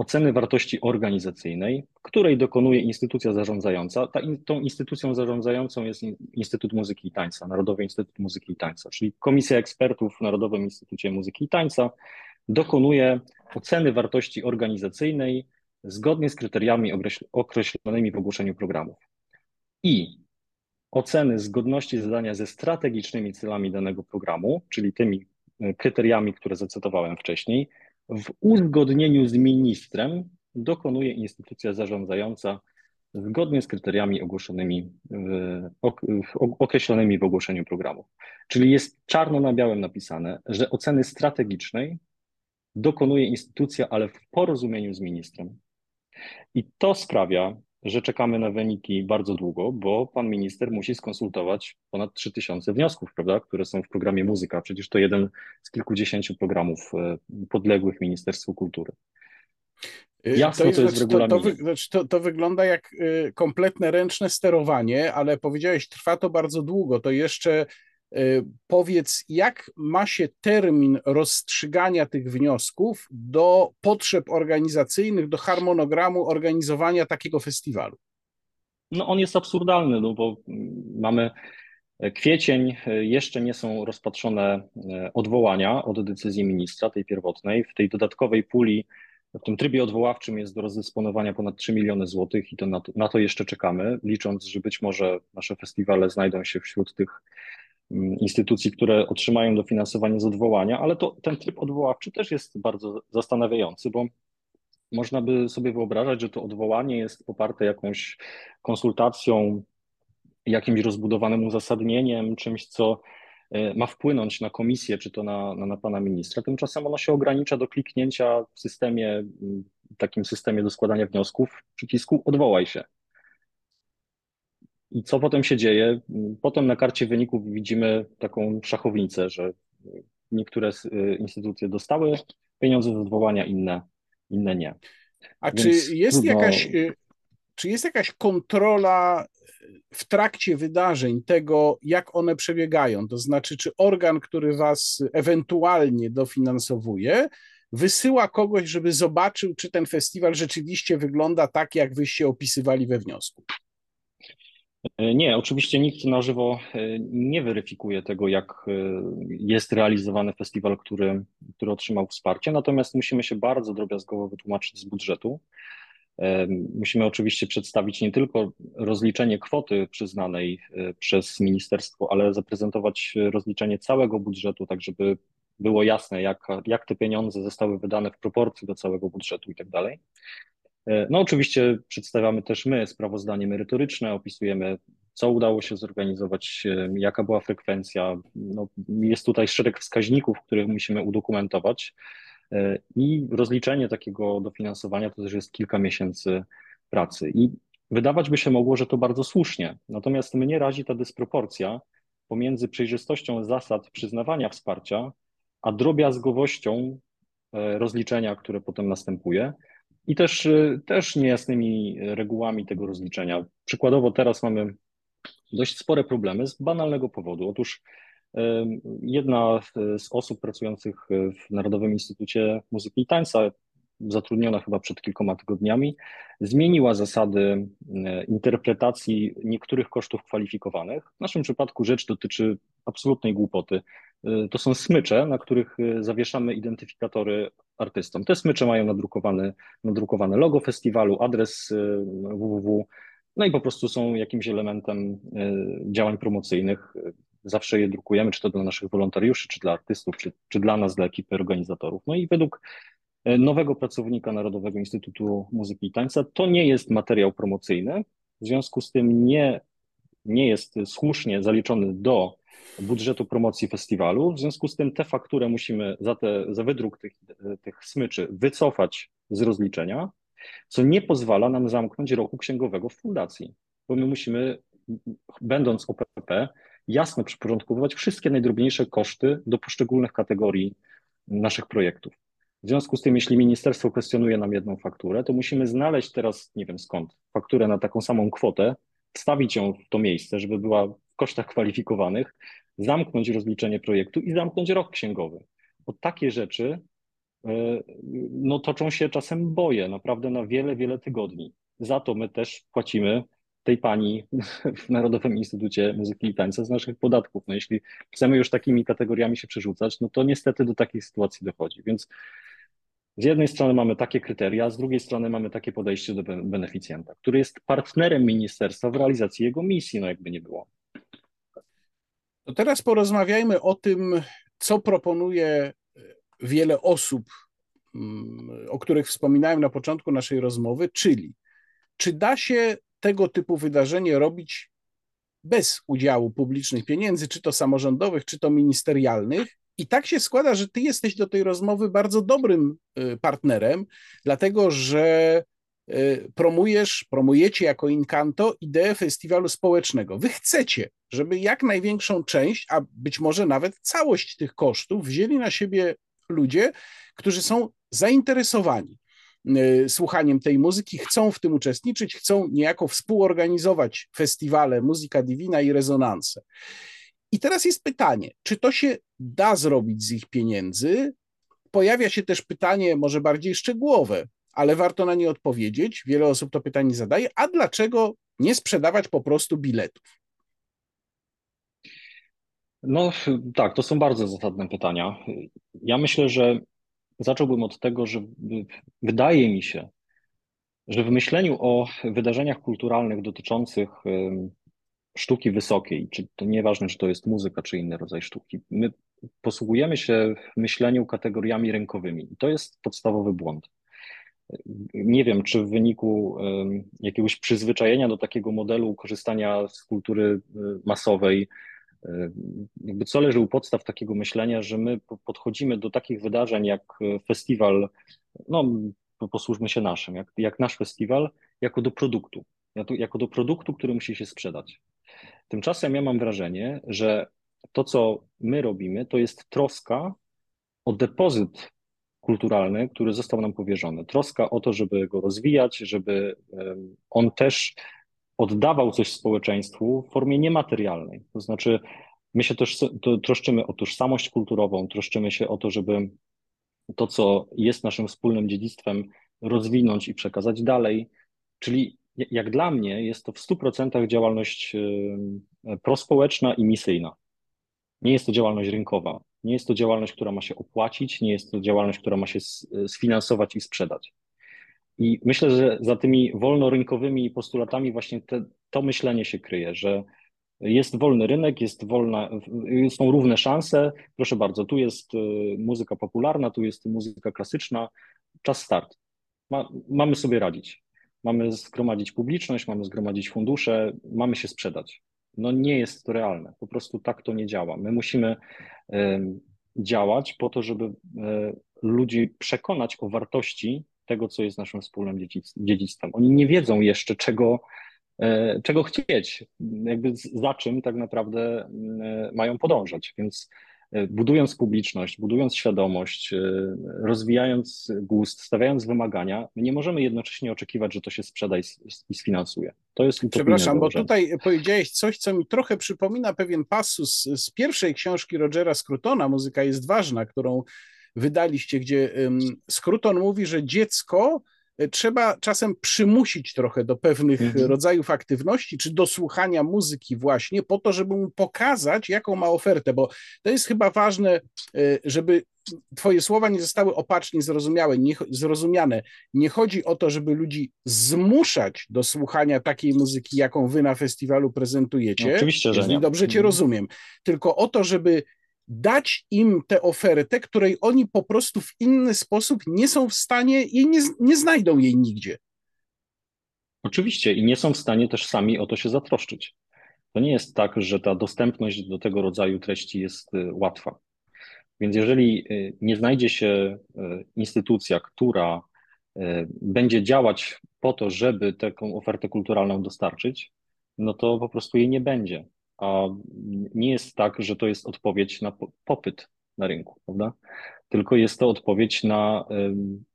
oceny wartości organizacyjnej, której dokonuje instytucja zarządzająca. Ta, tą instytucją zarządzającą jest Instytut Muzyki i Tańca, Narodowy Instytut Muzyki i Tańca, czyli Komisja Ekspertów w Narodowym Instytucie Muzyki i Tańca dokonuje oceny wartości organizacyjnej zgodnie z kryteriami określonymi w ogłoszeniu programów. I oceny zgodności zadania ze strategicznymi celami danego programu, czyli tymi e, kryteriami, które zacytowałem wcześniej, w uzgodnieniu z ministrem dokonuje instytucja zarządzająca zgodnie z kryteriami ogłoszonymi, w, określonymi w ogłoszeniu programu. Czyli jest czarno na białym napisane, że oceny strategicznej dokonuje instytucja, ale w porozumieniu z ministrem. I to sprawia, że czekamy na wyniki bardzo długo, bo pan minister musi skonsultować ponad 3000 wniosków, prawda, które są w programie Muzyka. Przecież to jeden z kilkudziesięciu programów e, podległych Ministerstwu Kultury. Y, Jasno, to jest, to, jest znaczy, to, to, to, wygląda jak y, kompletne ręczne sterowanie, ale powiedziałeś, trwa to bardzo długo. To jeszcze Powiedz, jak ma się termin rozstrzygania tych wniosków do potrzeb organizacyjnych, do harmonogramu organizowania takiego festiwalu? No on jest absurdalny, no bo mamy kwiecień, jeszcze nie są rozpatrzone odwołania od decyzji ministra, tej pierwotnej. W tej dodatkowej puli w tym trybie odwoławczym jest do rozdysponowania ponad 3 miliony złotych i to na, to na to jeszcze czekamy, licząc, że być może nasze festiwale znajdą się wśród tych instytucji, które otrzymają dofinansowanie z odwołania, ale to, ten tryb odwoławczy też jest bardzo zastanawiający, bo można by sobie wyobrażać, że to odwołanie jest poparte jakąś konsultacją, jakimś rozbudowanym uzasadnieniem, czymś, co E, ma wpłynąć na komisję, czy to na, na, na pana ministra, tymczasem ono się ogranicza do kliknięcia w systemie, takim systemie do składania wniosków, przycisku odwołaj się. I co potem się dzieje? Potem na karcie wyników widzimy taką szachownicę, że niektóre e, instytucje dostały pieniądze z odwołania, inne, inne nie. A Więc czy jest trudno... jakaś e, czy jest jakaś kontrola w trakcie wydarzeń tego, jak one przebiegają? To znaczy, czy organ, który was ewentualnie dofinansowuje, wysyła kogoś, żeby zobaczył, czy ten festiwal rzeczywiście wygląda tak, jak wyście opisywali we wniosku? Nie, oczywiście nikt na żywo e, nie weryfikuje tego, jak e, jest realizowany festiwal, który, który otrzymał wsparcie, natomiast musimy się bardzo drobiazgowo wytłumaczyć z budżetu. Musimy oczywiście przedstawić nie tylko rozliczenie kwoty przyznanej e, przez ministerstwo, ale zaprezentować rozliczenie całego budżetu, tak żeby było jasne, jak, jak te pieniądze zostały wydane w proporcji do całego budżetu i tak dalej. E, no oczywiście przedstawiamy też my sprawozdanie merytoryczne, opisujemy, co udało się zorganizować, e, jaka była frekwencja. No, jest tutaj szereg wskaźników, których musimy udokumentować. E, I rozliczenie takiego dofinansowania to też jest kilka miesięcy pracy. I wydawać by się mogło, że to bardzo słusznie. Natomiast mnie razi ta dysproporcja pomiędzy przejrzystością zasad przyznawania wsparcia, a drobiazgowością rozliczenia, które potem następuje i też, e, też niejasnymi regułami tego rozliczenia. Przykładowo teraz mamy dość spore problemy z banalnego powodu. Otóż Jedna z osób pracujących w Narodowym Instytucie Muzyki i Tańca, zatrudniona chyba przed kilkoma tygodniami, zmieniła zasady interpretacji niektórych kosztów kwalifikowanych. W naszym przypadku rzecz dotyczy absolutnej głupoty. To są smycze, na których zawieszamy identyfikatory artystom. Te smycze mają nadrukowane, nadrukowane logo festiwalu, adres www, no i po prostu są jakimś elementem działań promocyjnych zawsze je drukujemy, czy to dla naszych wolontariuszy, czy dla artystów, czy, czy dla nas, dla ekipy organizatorów. No i według e, nowego pracownika Narodowego Instytutu Muzyki i Tańca to nie jest materiał promocyjny, w związku z tym nie, nie jest słusznie zaliczony do budżetu promocji festiwalu, w związku z tym tę fakturę musimy za, te, za wydruk tych, tych smyczy wycofać z rozliczenia, co nie pozwala nam zamknąć roku księgowego w fundacji, bo my musimy, będąc OPP, jasno przyporządkowywać wszystkie najdrobniejsze koszty do poszczególnych kategorii naszych projektów. W związku z tym, jeśli ministerstwo kwestionuje nam jedną fakturę, to musimy znaleźć teraz, nie wiem skąd, fakturę na taką samą kwotę, wstawić ją w to miejsce, żeby była w kosztach kwalifikowanych, zamknąć rozliczenie projektu i zamknąć rok księgowy. Bo takie rzeczy e, no, toczą się czasem boje, naprawdę na wiele, wiele tygodni. Za to my też płacimy tej pani w Narodowym Instytucie Muzyki i Tańca z naszych podatków. No jeśli chcemy już takimi kategoriami się przerzucać, no to niestety do takich sytuacji dochodzi. Więc z jednej strony mamy takie kryteria, z drugiej strony mamy takie podejście do beneficjenta, który jest partnerem ministerstwa w realizacji jego misji, no jakby nie było. To teraz porozmawiajmy o tym, co proponuje wiele osób, mm, o których wspominałem na początku naszej rozmowy, czyli czy da się tego typu wydarzenie robić bez udziału publicznych pieniędzy, czy to samorządowych, czy to ministerialnych. I tak się składa, że ty jesteś do tej rozmowy bardzo dobrym y, partnerem, dlatego że y, promujesz, promujecie jako Incanto ideę festiwalu społecznego. Wy chcecie, żeby jak największą część, a być może nawet całość tych kosztów wzięli na siebie ludzie, którzy są zainteresowani Y, słuchaniem tej muzyki, chcą w tym uczestniczyć, chcą niejako współorganizować festiwale Muzyka Divina i Rezonanse. I teraz jest pytanie, czy to się da zrobić z ich pieniędzy? Pojawia się też pytanie, może bardziej szczegółowe, ale warto na nie odpowiedzieć. Wiele osób to pytanie zadaje. A dlaczego nie sprzedawać po prostu biletów? No tak, to są bardzo zasadne pytania. Ja myślę, że zacząłbym od tego, że wydaje mi się, że w myśleniu o wydarzeniach kulturalnych dotyczących sztuki wysokiej, czy to nieważne, czy to jest muzyka, czy inny rodzaj sztuki, my posługujemy się w myśleniu kategoriami rynkowymi. I to jest podstawowy błąd. Nie wiem, czy w wyniku jakiegoś przyzwyczajenia do takiego modelu korzystania z kultury y, masowej, y, jakby co leży u podstaw takiego myślenia, że my podchodzimy do takich wydarzeń jak festiwal, no posłużmy się naszym, jak, jak nasz festiwal, jako do produktu, jako do produktu, który musi się sprzedać. Tymczasem ja mam wrażenie, że to, co my robimy, to jest troska o depozyt kulturalny, który został nam powierzony. Troska o to, żeby go rozwijać, żeby on też oddawał coś społeczeństwu w formie niematerialnej. To znaczy, my się też troszczymy o tożsamość kulturową, troszczymy się o to, żeby to, co jest naszym wspólnym dziedzictwem, rozwinąć i przekazać dalej. Czyli jak dla mnie jest to w 100% działalność prospołeczna i misyjna. Nie jest to działalność rynkowa, nie jest to działalność, która ma się opłacić, nie jest to działalność, która ma się sfinansować i sprzedać. I myślę, że za tymi wolnorynkowymi postulatami właśnie te, to myślenie się kryje, że jest wolny rynek, jest wolna, są równe szanse. Proszę bardzo, tu jest y, muzyka popularna, tu jest muzyka klasyczna. Czas start. Ma, mamy sobie radzić. Mamy zgromadzić publiczność, mamy zgromadzić fundusze, mamy się sprzedać. No nie jest to realne. Po prostu tak to nie działa. My musimy działać po to, żeby e, ludzi przekonać o wartości tego, co jest naszym wspólnym dziedzictwem. Oni nie wiedzą jeszcze, czego, e, czego chcieć, jakby za czym tak naprawdę e, mają podążać. Więc budując publiczność, budując świadomość, e, rozwijając gust, stawiając wymagania, my nie możemy jednocześnie oczekiwać, że to się sprzeda i, i sfinansuje. To jest Przepraszam, bo tutaj powiedziałeś coś, co mi trochę przypomina pewien pasus z pierwszej książki Rogera Scrutona, Muzyka jest ważna, którą wydaliście, gdzie Scruton mówi, że dziecko E, trzeba czasem przymusić trochę do pewnych mhm. rodzajów aktywności, czy do słuchania muzyki właśnie, po to, żeby mu pokazać, jaką ma ofertę, bo to jest chyba ważne, e, żeby Twoje słowa nie zostały opacznie zrozumiałe, nie, zrozumiane. Nie chodzi o to, żeby ludzi zmuszać do słuchania takiej muzyki, jaką wy na festiwalu prezentujecie. No, oczywiście, że nie. Dobrze Cię mhm. rozumiem. Tylko o to, żeby dać im tę ofertę, której oni po prostu w inny sposób nie są w stanie i nie, nie znajdą jej nigdzie. Oczywiście i nie są w stanie też sami o to się zatroszczyć. To nie jest tak, że ta dostępność do tego rodzaju treści jest y, łatwa. Więc jeżeli y, nie znajdzie się y, instytucja, która będzie działać po to, żeby taką ofertę kulturalną dostarczyć, no to po prostu jej nie będzie a nie jest tak, że to jest odpowiedź na popyt na rynku, prawda? Tylko jest to odpowiedź na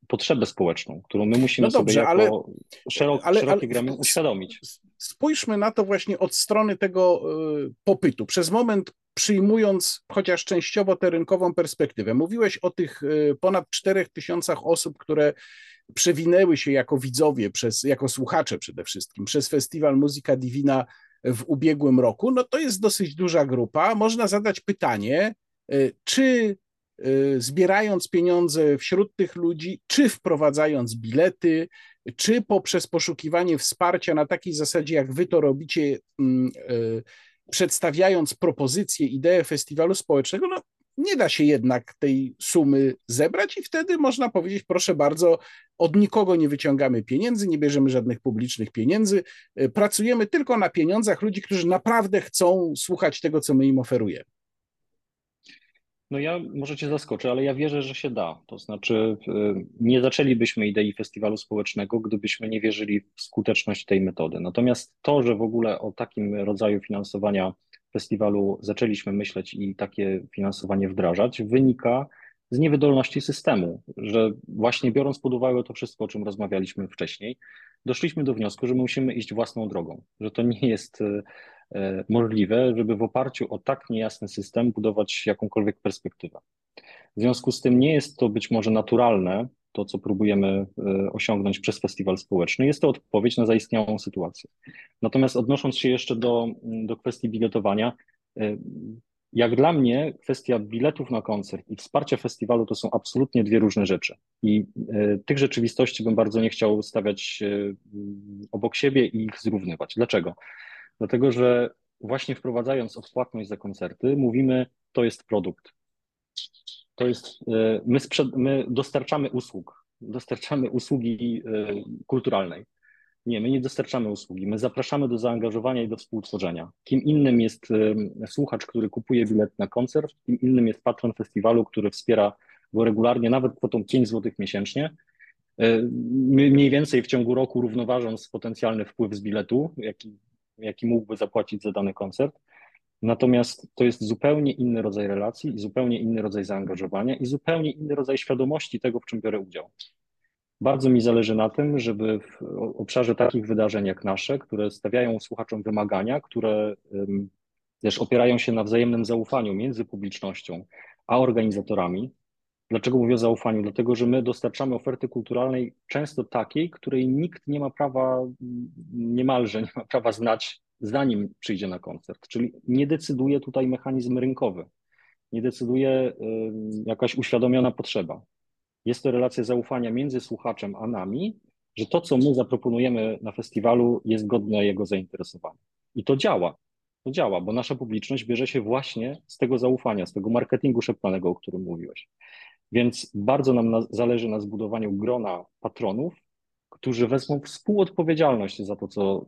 potrzebę społeczną, którą my musimy no dobrze, sobie jako ale, szerok, ale, szerokie gremium uświadomić. Spójrzmy na to właśnie od strony tego y, popytu. Przez moment przyjmując chociaż częściowo tę rynkową perspektywę. Mówiłeś o tych y, ponad 4 tysiącach osób, które przewinęły się jako widzowie, przez, jako słuchacze przede wszystkim, przez festiwal Muzyka Divina w ubiegłym roku, no to jest dosyć duża grupa. Można zadać pytanie, y, czy y, zbierając pieniądze wśród tych ludzi, czy wprowadzając bilety, czy poprzez poszukiwanie wsparcia na takiej zasadzie, jak wy to robicie, mm, y, przedstawiając propozycje, ideę festiwalu społecznego, no nie da się jednak tej sumy zebrać i wtedy można powiedzieć, proszę bardzo, od nikogo nie wyciągamy pieniędzy, nie bierzemy żadnych publicznych pieniędzy, e, pracujemy tylko na pieniądzach ludzi, którzy naprawdę chcą słuchać tego, co my im oferujemy. No ja może cię zaskoczę, ale ja wierzę, że się da. To znaczy e, nie zaczęlibyśmy idei festiwalu społecznego, gdybyśmy nie wierzyli w skuteczność tej metody. Natomiast to, że w ogóle o takim rodzaju finansowania festiwalu zaczęliśmy myśleć i takie finansowanie wdrażać, wynika z niewydolności systemu, że właśnie biorąc pod uwagę to wszystko, o czym rozmawialiśmy wcześniej, doszliśmy do wniosku, że musimy iść własną drogą, że to nie jest możliwe, żeby w oparciu o tak niejasny system budować jakąkolwiek perspektywę. W związku z tym nie jest to być może naturalne, to co próbujemy osiągnąć przez festiwal społeczny. Jest to odpowiedź na zaistniałą sytuację. Natomiast odnosząc się jeszcze do, do kwestii biletowania, jak dla mnie kwestia biletów na koncert i wsparcia festiwalu to są absolutnie dwie różne rzeczy. I e, tych rzeczywistości bym bardzo nie chciał stawiać e, obok siebie i ich zrównywać. Dlaczego? Dlatego, że właśnie wprowadzając odpłatność za koncerty, mówimy, to jest produkt. To jest, e, my, sprzed, my dostarczamy usług, dostarczamy usługi kulturalnej. Nie, my nie dostarczamy usługi, my zapraszamy do zaangażowania i do współtworzenia. Kim innym jest słuchacz, który kupuje bilet na koncert, kim innym jest patron festiwalu, który wspiera go regularnie, nawet kwotą 5 zł miesięcznie. Mniej więcej w ciągu roku równoważąc potencjalny wpływ z biletu, jaki, jaki mógłby zapłacić za dany koncert. Natomiast to jest zupełnie inny rodzaj relacji, i zupełnie inny rodzaj zaangażowania i zupełnie inny rodzaj świadomości tego, w czym biorę udział. Bardzo mi zależy na tym, żeby w obszarze takich wydarzeń jak nasze, które stawiają słuchaczom wymagania, które też opierają się na wzajemnym zaufaniu między publicznością a organizatorami. Dlaczego mówię o zaufaniu? Dlatego, że my dostarczamy oferty kulturalnej często takiej, której nikt nie ma prawa, niemalże nie ma prawa znać, zanim przyjdzie na koncert. Czyli nie decyduje tutaj mechanizm rynkowy, nie decyduje jakaś uświadomiona potrzeba. Jest to relacja zaufania między słuchaczem a nami, że to, co my zaproponujemy na festiwalu, jest godne jego zainteresowania. I to działa. To działa, bo nasza publiczność bierze się właśnie z tego zaufania, z tego marketingu szeptanego, o którym mówiłeś. Więc bardzo nam na, zależy na zbudowaniu grona patronów, którzy wezmą współodpowiedzialność za to, co,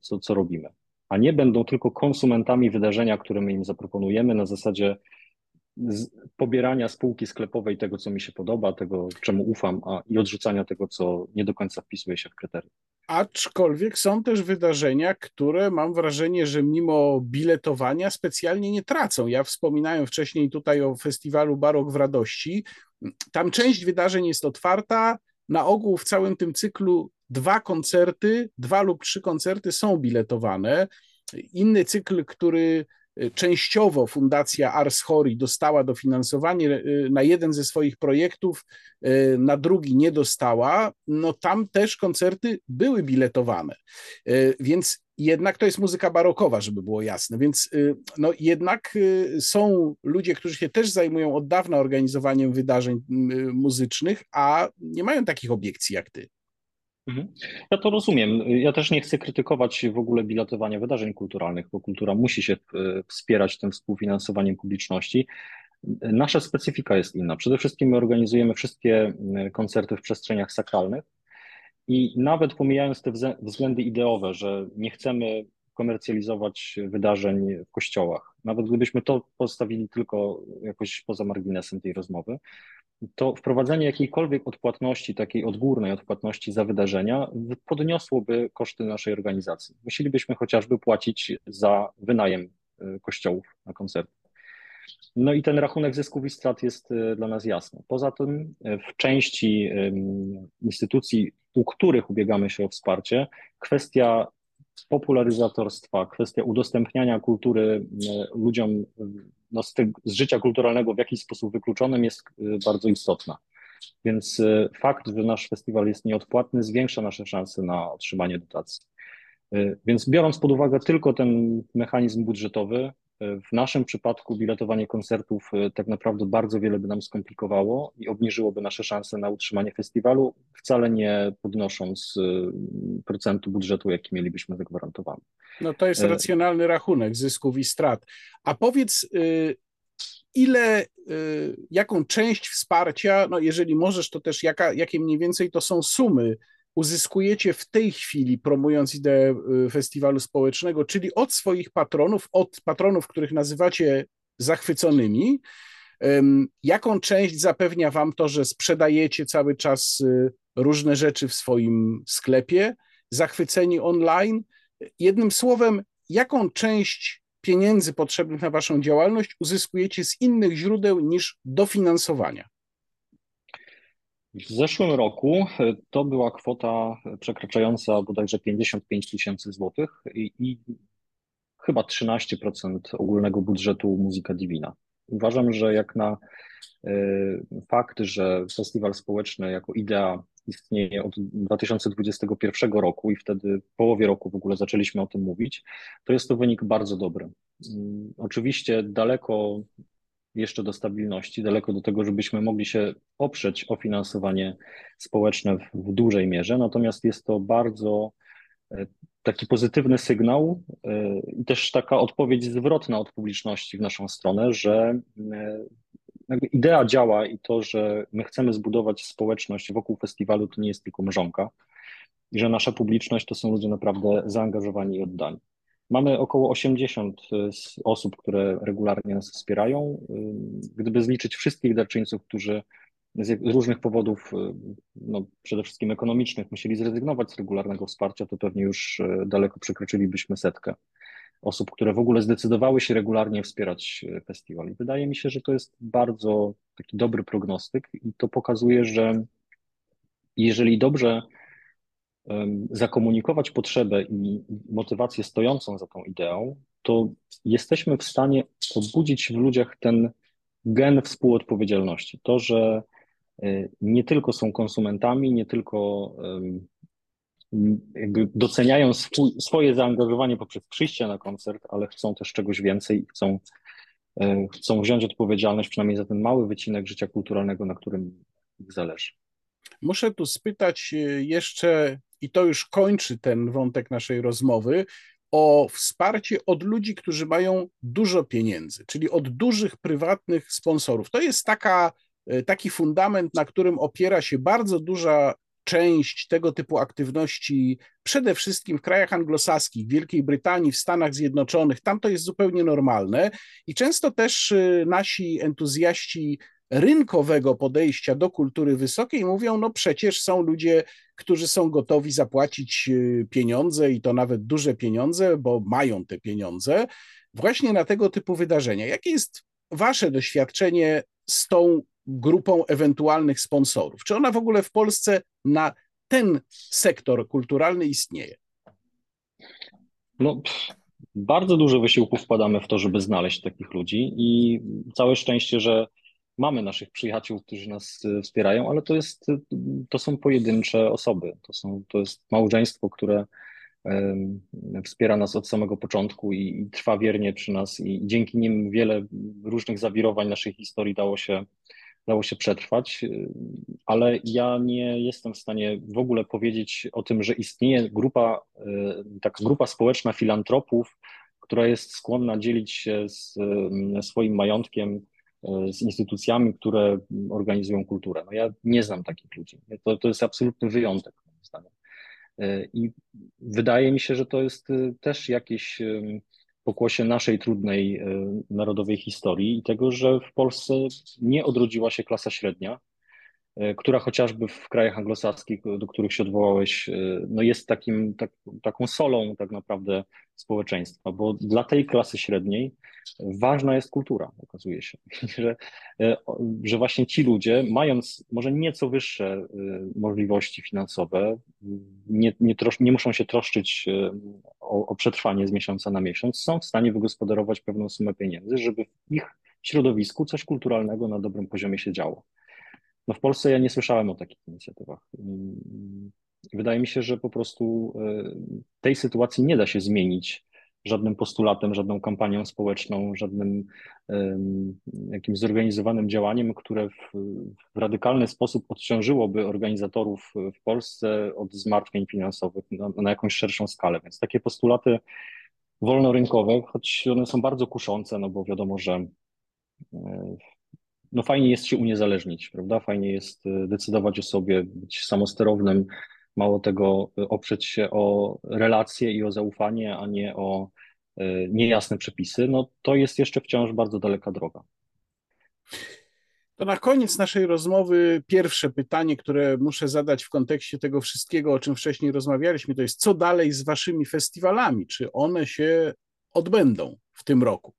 co, co robimy, a nie będą tylko konsumentami wydarzenia, które my im zaproponujemy na zasadzie pobierania spółki sklepowej tego, co mi się podoba, tego, czemu ufam, a, i odrzucania tego, co nie do końca wpisuje się w kryteria. Aczkolwiek są też wydarzenia, które mam wrażenie, że mimo biletowania specjalnie nie tracą. Ja wspominałem wcześniej tutaj o festiwalu Barok w Radości. Tam część wydarzeń jest otwarta. Na ogół w całym tym cyklu dwa koncerty, dwa lub trzy koncerty są biletowane. Inny cykl, który Częściowo Fundacja Ars Hori dostała dofinansowanie y, na jeden ze swoich projektów, y, na drugi nie dostała. No tam też koncerty były biletowane. Y, więc jednak to jest muzyka barokowa, żeby było jasne. Więc no, jednak są ludzie, którzy się też zajmują od dawna organizowaniem wydarzeń muzycznych, a nie mają takich obiekcji jak ty. Mhm. Ja to rozumiem. Ja też nie chcę krytykować w ogóle biletowania wydarzeń kulturalnych, bo kultura musi się e, wspierać tym współfinansowaniem publiczności. Nasza specyfika jest inna. Przede wszystkim my organizujemy wszystkie koncerty w przestrzeniach sakralnych i nawet pomijając te względy ideowe, że nie chcemy komercjalizować wydarzeń w kościołach, nawet gdybyśmy to postawili tylko jakoś poza marginesem tej rozmowy, to wprowadzenie jakiejkolwiek odpłatności, takiej odgórnej odpłatności za wydarzenia podniosłoby koszty naszej organizacji. Musielibyśmy chociażby płacić za wynajem y, kościołów na koncerty. No i ten rachunek zysków i strat jest y, dla nas jasny. Poza tym y, w części instytucji, u których ubiegamy się o wsparcie, kwestia popularyzatorstwa, kwestia udostępniania kultury ludziom no, z, z życia kulturalnego w jakiś sposób wykluczonym jest y, bardzo istotna. Więc y, fakt, że nasz festiwal jest nieodpłatny, zwiększa nasze szanse na otrzymanie dotacji. Y, więc biorąc pod uwagę tylko ten mechanizm budżetowy, w naszym przypadku biletowanie koncertów tak naprawdę bardzo wiele by nam skomplikowało i obniżyłoby nasze szanse na utrzymanie festiwalu, wcale nie podnosząc procentu budżetu, jaki mielibyśmy zagwarantowany. No to jest e, racjonalny rachunek zysków i strat. A powiedz, ile, jaką część wsparcia, no jeżeli możesz, to też jaka, jakie mniej więcej to są sumy, uzyskujecie w tej chwili, promując ideę y, festiwalu społecznego, czyli od swoich patronów, od patronów, których nazywacie zachwyconymi, jaką część zapewnia Wam to, że sprzedajecie cały czas różne rzeczy w swoim sklepie, zachwyceni online, Jednym słowem, jaką część pieniędzy potrzebnych na Waszą działalność uzyskujecie z innych źródeł niż dofinansowania? W zeszłym roku e, to była kwota przekraczająca bodajże 55 tysięcy złotych i, i chyba 13% ogólnego budżetu Muzyka Divina. Uważam, że jak na fakt, że festiwal społeczny jako idea istnieje od 2021 roku i wtedy w połowie roku w ogóle zaczęliśmy o tym mówić, to jest to wynik bardzo dobry. Mm, oczywiście daleko jeszcze do stabilności, daleko do tego, żebyśmy mogli się oprzeć o finansowanie społeczne w, w dużej mierze, natomiast jest to bardzo e, taki pozytywny sygnał e, i też taka odpowiedź zwrotna od publiczności w naszą stronę, że e, idea działa i to, że my chcemy zbudować społeczność wokół festiwalu, to nie jest tylko mrzonka i że nasza publiczność to są ludzie naprawdę zaangażowani i oddani. Mamy około 80 y, osób, które regularnie nas wspierają. Y, gdyby zliczyć wszystkich darczyńców, którzy z różnych powodów, y, no przede wszystkim ekonomicznych, musieli zrezygnować z regularnego wsparcia, to pewnie już daleko przekroczylibyśmy setkę osób, które w ogóle zdecydowały się regularnie wspierać festiwal. Wydaje mi się, że to jest bardzo taki dobry prognostyk i to pokazuje, że jeżeli dobrze zakomunikować potrzebę i motywację stojącą za tą ideą, to jesteśmy w stanie obudzić w ludziach ten gen współodpowiedzialności. To, że e, nie tylko są konsumentami, nie tylko doceniają swój, swoje zaangażowanie poprzez przyjście na koncert, ale chcą też czegoś więcej i chcą, e, chcą wziąć odpowiedzialność przynajmniej za ten mały wycinek życia kulturalnego, na którym ich zależy. Muszę tu spytać e, jeszcze, i to już kończy ten wątek naszej rozmowy, o wsparcie od ludzi, którzy mają dużo pieniędzy, czyli od dużych prywatnych sponsorów. To jest taka, e, taki fundament, na którym opiera się bardzo duża część tego typu aktywności przede wszystkim w krajach anglosaskich, w Wielkiej Brytanii, w Stanach Zjednoczonych. Tam to jest zupełnie normalne i często też y, nasi entuzjaści rynkowego podejścia do kultury wysokiej mówią, no przecież są ludzie, którzy są gotowi zapłacić y, pieniądze i to nawet duże pieniądze, bo mają te pieniądze właśnie na tego typu wydarzenia. Jakie jest wasze doświadczenie z tą grupą ewentualnych sponsorów? Czy ona w ogóle w Polsce na ten sektor kulturalny istnieje? No, bardzo dużo wysiłków wkładamy w to, żeby znaleźć takich ludzi i całe szczęście, że mamy naszych przyjaciół, którzy nas e, wspierają, ale to, jest, to są pojedyncze osoby. To, są, to jest małżeństwo, które wspiera nas od samego początku i, i, trwa wiernie przy nas i dzięki nim wiele różnych zawirowań naszej historii dało się dało się przetrwać, ale ja nie jestem w stanie w ogóle powiedzieć o tym, że istnieje grupa, taka grupa społeczna filantropów, która jest skłonna dzielić się z swoim majątkiem z instytucjami, które organizują kulturę. No ja nie znam takich ludzi. To, to jest absolutny wyjątek, moim zdaniem. I wydaje mi się, że to jest też jakieś pokłosie naszej trudnej e, narodowej historii i tego, że w Polsce nie odrodziła się klasa średnia, e, która chociażby w krajach anglosaskich, do których się odwołałeś, e, no jest takim, tak, taką solą tak naprawdę społeczeństwa, bo dla tej klasy średniej ważna jest kultura, okazuje się, że, że właśnie ci ludzie, mając może nieco wyższe możliwości finansowe, nie, nie, trosz, nie muszą się troszczyć o, o przetrwanie z miesiąca na miesiąc, są w stanie wygospodarować pewną sumę pieniędzy, żeby w ich środowisku coś kulturalnego na dobrym poziomie się działo. No w Polsce ja nie słyszałem o takich inicjatywach. Wydaje mi się, że po prostu e, tej sytuacji nie da się zmienić żadnym postulatem, żadną kampanią społeczną, żadnym um, jakimś zorganizowanym działaniem, które w, w, radykalny sposób odciążyłoby organizatorów w Polsce od zmartwień finansowych na, na jakąś szerszą skalę. Więc takie postulaty wolnorynkowe, choć one są bardzo kuszące, no bo wiadomo, że e, no fajnie jest się uniezależnić, prawda? Fajnie jest e, decydować o sobie, być samosterownym, mało tego, oprzeć się o relacje i o zaufanie, a nie o e, niejasne przepisy, no to jest jeszcze wciąż bardzo daleka droga. To na koniec naszej rozmowy pierwsze pytanie, które muszę zadać w kontekście tego wszystkiego, o czym wcześniej rozmawialiśmy, to jest co dalej z waszymi festiwalami? Czy one się odbędą w tym roku?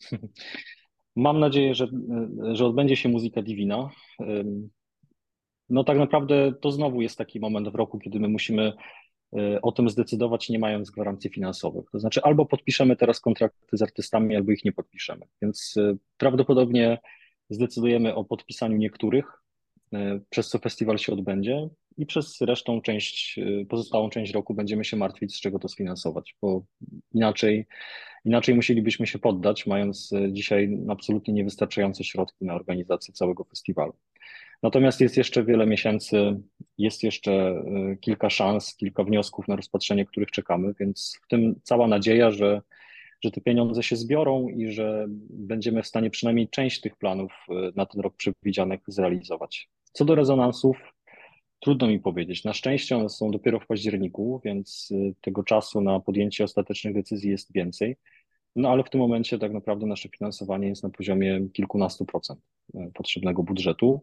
Mam nadzieję, że, że odbędzie się muzyka Divina. No tak naprawdę to znowu jest taki moment w roku, kiedy my musimy o tym zdecydować, nie mając gwarancji finansowych. To znaczy, albo podpiszemy teraz kontrakty z artystami, albo ich nie podpiszemy. Więc prawdopodobnie zdecydujemy o podpisaniu niektórych, przez co festiwal się odbędzie, i przez resztą część, pozostałą część roku będziemy się martwić, z czego to sfinansować, bo inaczej, inaczej musielibyśmy się poddać, mając dzisiaj absolutnie niewystarczające środki na organizację całego festiwalu. Natomiast jest jeszcze wiele miesięcy, jest jeszcze e, kilka szans, kilka wniosków na rozpatrzenie, których czekamy, więc w tym cała nadzieja, że, że te pieniądze się zbiorą i że będziemy w stanie przynajmniej część tych planów e, na ten rok przewidzianych zrealizować. Co do rezonansów, trudno mi powiedzieć. Na szczęście one są dopiero w październiku, więc e, tego czasu na podjęcie ostatecznych decyzji jest więcej. No ale w tym momencie tak naprawdę nasze finansowanie jest na poziomie kilkunastu procent potrzebnego budżetu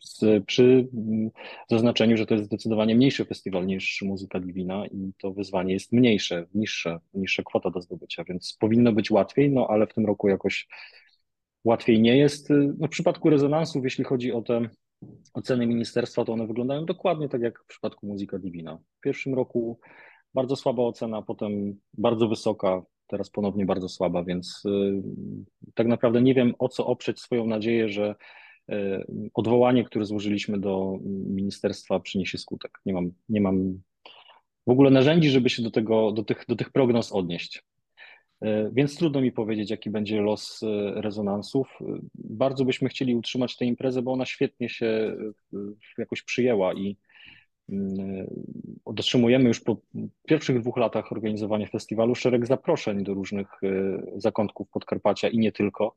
z, przy mm, zaznaczeniu, że to jest zdecydowanie mniejszy festiwal niż Muzyka Divina i to wyzwanie jest mniejsze, niższe, niższa kwota do zdobycia, więc powinno być łatwiej, no ale w tym roku jakoś łatwiej nie jest. No, w przypadku rezonansów, jeśli chodzi o te oceny ministerstwa, to one wyglądają dokładnie tak jak w przypadku Muzyka Divina. W pierwszym roku bardzo słaba ocena, potem bardzo wysoka, teraz ponownie bardzo słaba, więc y, tak naprawdę nie wiem o co oprzeć swoją nadzieję, że E, odwołanie, które złożyliśmy do ministerstwa, przyniesie skutek. Nie mam, nie mam w ogóle narzędzi, żeby się do, tego, do, tych, do tych prognoz odnieść. E, więc trudno mi powiedzieć, jaki będzie los e, rezonansów. Bardzo byśmy chcieli utrzymać tę imprezę, bo ona świetnie się jakoś przyjęła i mm, otrzymujemy już po pierwszych dwóch latach organizowania festiwalu szereg zaproszeń do różnych zakątków Podkarpacia i nie tylko.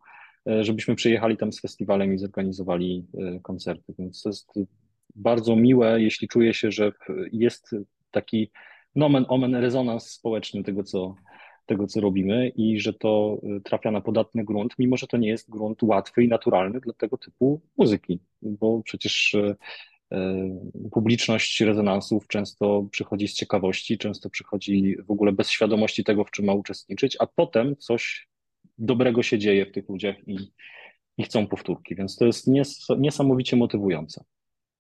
E, żebyśmy przyjechali tam z festiwalem i zorganizowali e, koncerty. Więc to jest bardzo miłe, jeśli czuje się, że jest taki nomen omen rezonans społeczny tego, co, tego, co robimy i że to e, trafia na podatny grunt, mimo że to nie jest grunt łatwy i naturalny dla tego typu muzyki, bo przecież publiczność rezonansów często przychodzi z ciekawości, często przychodzi w ogóle bez świadomości tego, w czym ma uczestniczyć, a potem coś dobrego się dzieje w tych ludziach i, i chcą powtórki, więc to jest nies niesamowicie motywujące.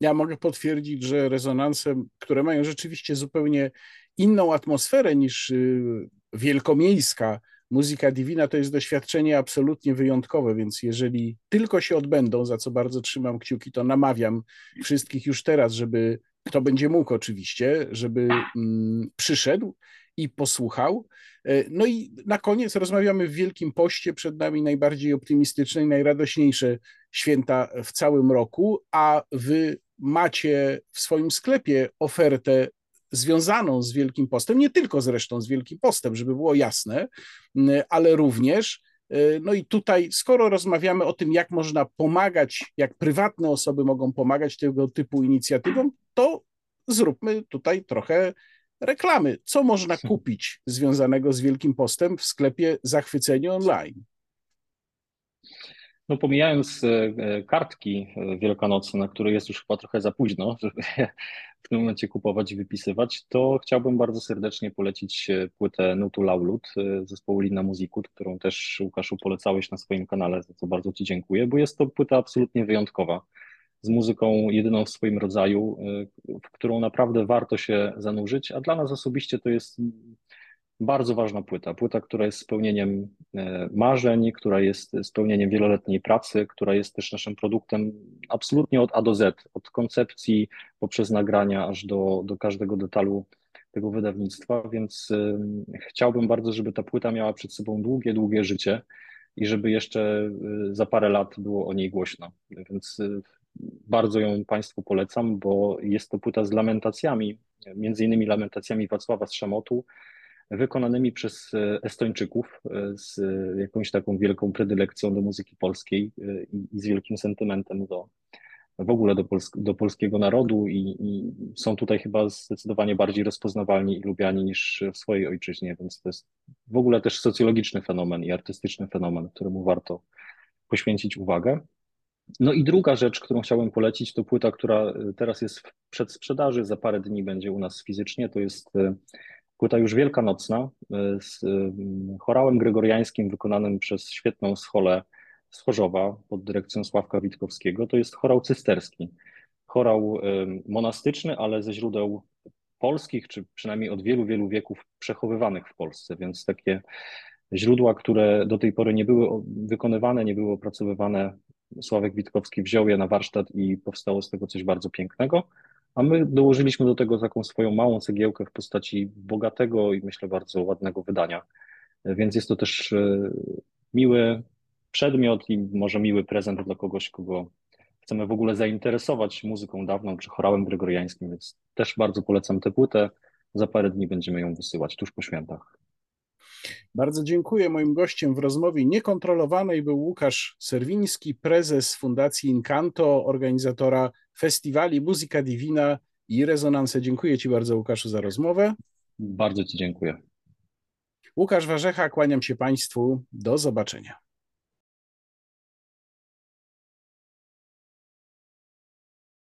Ja mogę potwierdzić, że rezonanse, które mają rzeczywiście zupełnie inną atmosferę niż y, wielkomiejska muzyka divina, to jest doświadczenie absolutnie wyjątkowe, więc jeżeli tylko się odbędą, za co bardzo trzymam kciuki, to namawiam wszystkich już teraz, żeby kto będzie mógł oczywiście, żeby mm, przyszedł i posłuchał. E, no i na koniec rozmawiamy w Wielkim Poście, przed nami najbardziej optymistyczne i najradośniejsze święta w całym roku, a wy macie w swoim sklepie ofertę związaną z Wielkim Postem, nie tylko zresztą z Wielkim Postem, żeby było jasne, ale również e, no i tutaj, skoro rozmawiamy o tym, jak można pomagać, jak prywatne osoby mogą pomagać tego typu inicjatywom, to zróbmy tutaj trochę reklamy. Co można hmm. kupić związanego z Wielkim Postem w sklepie Zachwycenie Online? No pomijając e, kartki e, wielkanocne, na które jest już chyba trochę za późno, żeby w tym momencie kupować i wypisywać, to chciałbym bardzo serdecznie polecić e, płytę Nutu Laulut zespołu Lina Muzikut, którą też Łukaszu polecałeś na swoim kanale, za co bardzo Ci dziękuję, bo jest to płyta absolutnie wyjątkowa. Z muzyką jedyną w swoim rodzaju, y, w którą naprawdę warto się zanurzyć, a dla nas osobiście to jest bardzo ważna płyta. Płyta, która jest spełnieniem y, marzeń, która jest spełnieniem wieloletniej pracy, która jest też naszym produktem absolutnie od A do Z, od koncepcji poprzez nagrania aż do, do każdego detalu tego wydawnictwa, więc chciałbym bardzo, żeby ta płyta miała przed sobą długie, długie życie i żeby jeszcze za parę lat było o niej głośno. Więc bardzo ją Państwu polecam, bo jest to płyta z lamentacjami, między innymi lamentacjami Wacława Strzamotu, wykonanymi przez Estończyków z jakąś taką wielką predylekcją do muzyki polskiej i z wielkim sentymentem do, w ogóle do, do polskiego narodu i, i, są tutaj chyba zdecydowanie bardziej rozpoznawalni i lubiani niż w swojej ojczyźnie, więc to jest w ogóle też socjologiczny fenomen i artystyczny fenomen, któremu warto poświęcić uwagę. No i druga rzecz, którą chciałbym polecić, to płyta, która teraz jest w przedsprzedaży, za parę dni będzie u nas fizycznie. To jest płyta już wielkanocna y, z chorałem gregoriańskim wykonanym przez świetną scholę z Chorzowa pod dyrekcją Sławka Witkowskiego. To jest chorał cysterski. Chorał monastyczny, ale ze źródeł polskich, czy przynajmniej od wielu, wielu wieków przechowywanych w Polsce, więc takie źródła, które do tej pory nie były wykonywane, nie były opracowywane, Sławek Witkowski wziął je na warsztat i powstało z tego coś bardzo pięknego, a my dołożyliśmy do tego taką swoją małą cegiełkę w postaci bogatego i myślę bardzo ładnego wydania. Więc jest to też e, miły przedmiot i może miły prezent dla kogoś, kogo chcemy w ogóle zainteresować muzyką dawną czy chorałem gregoriańskim, więc też bardzo polecam tę płytę. Za parę dni będziemy ją wysyłać tuż po świętach. Bardzo dziękuję. Moim gościem w rozmowie niekontrolowanej był Łukasz Serwiński, prezes Fundacji Incanto, organizatora festiwali Muzyka Divina i Rezonanse. Dziękuję Ci bardzo, Łukaszu, za rozmowę. Bardzo Ci dziękuję. Łukasz Warzecha, kłaniam się Państwu. Do zobaczenia.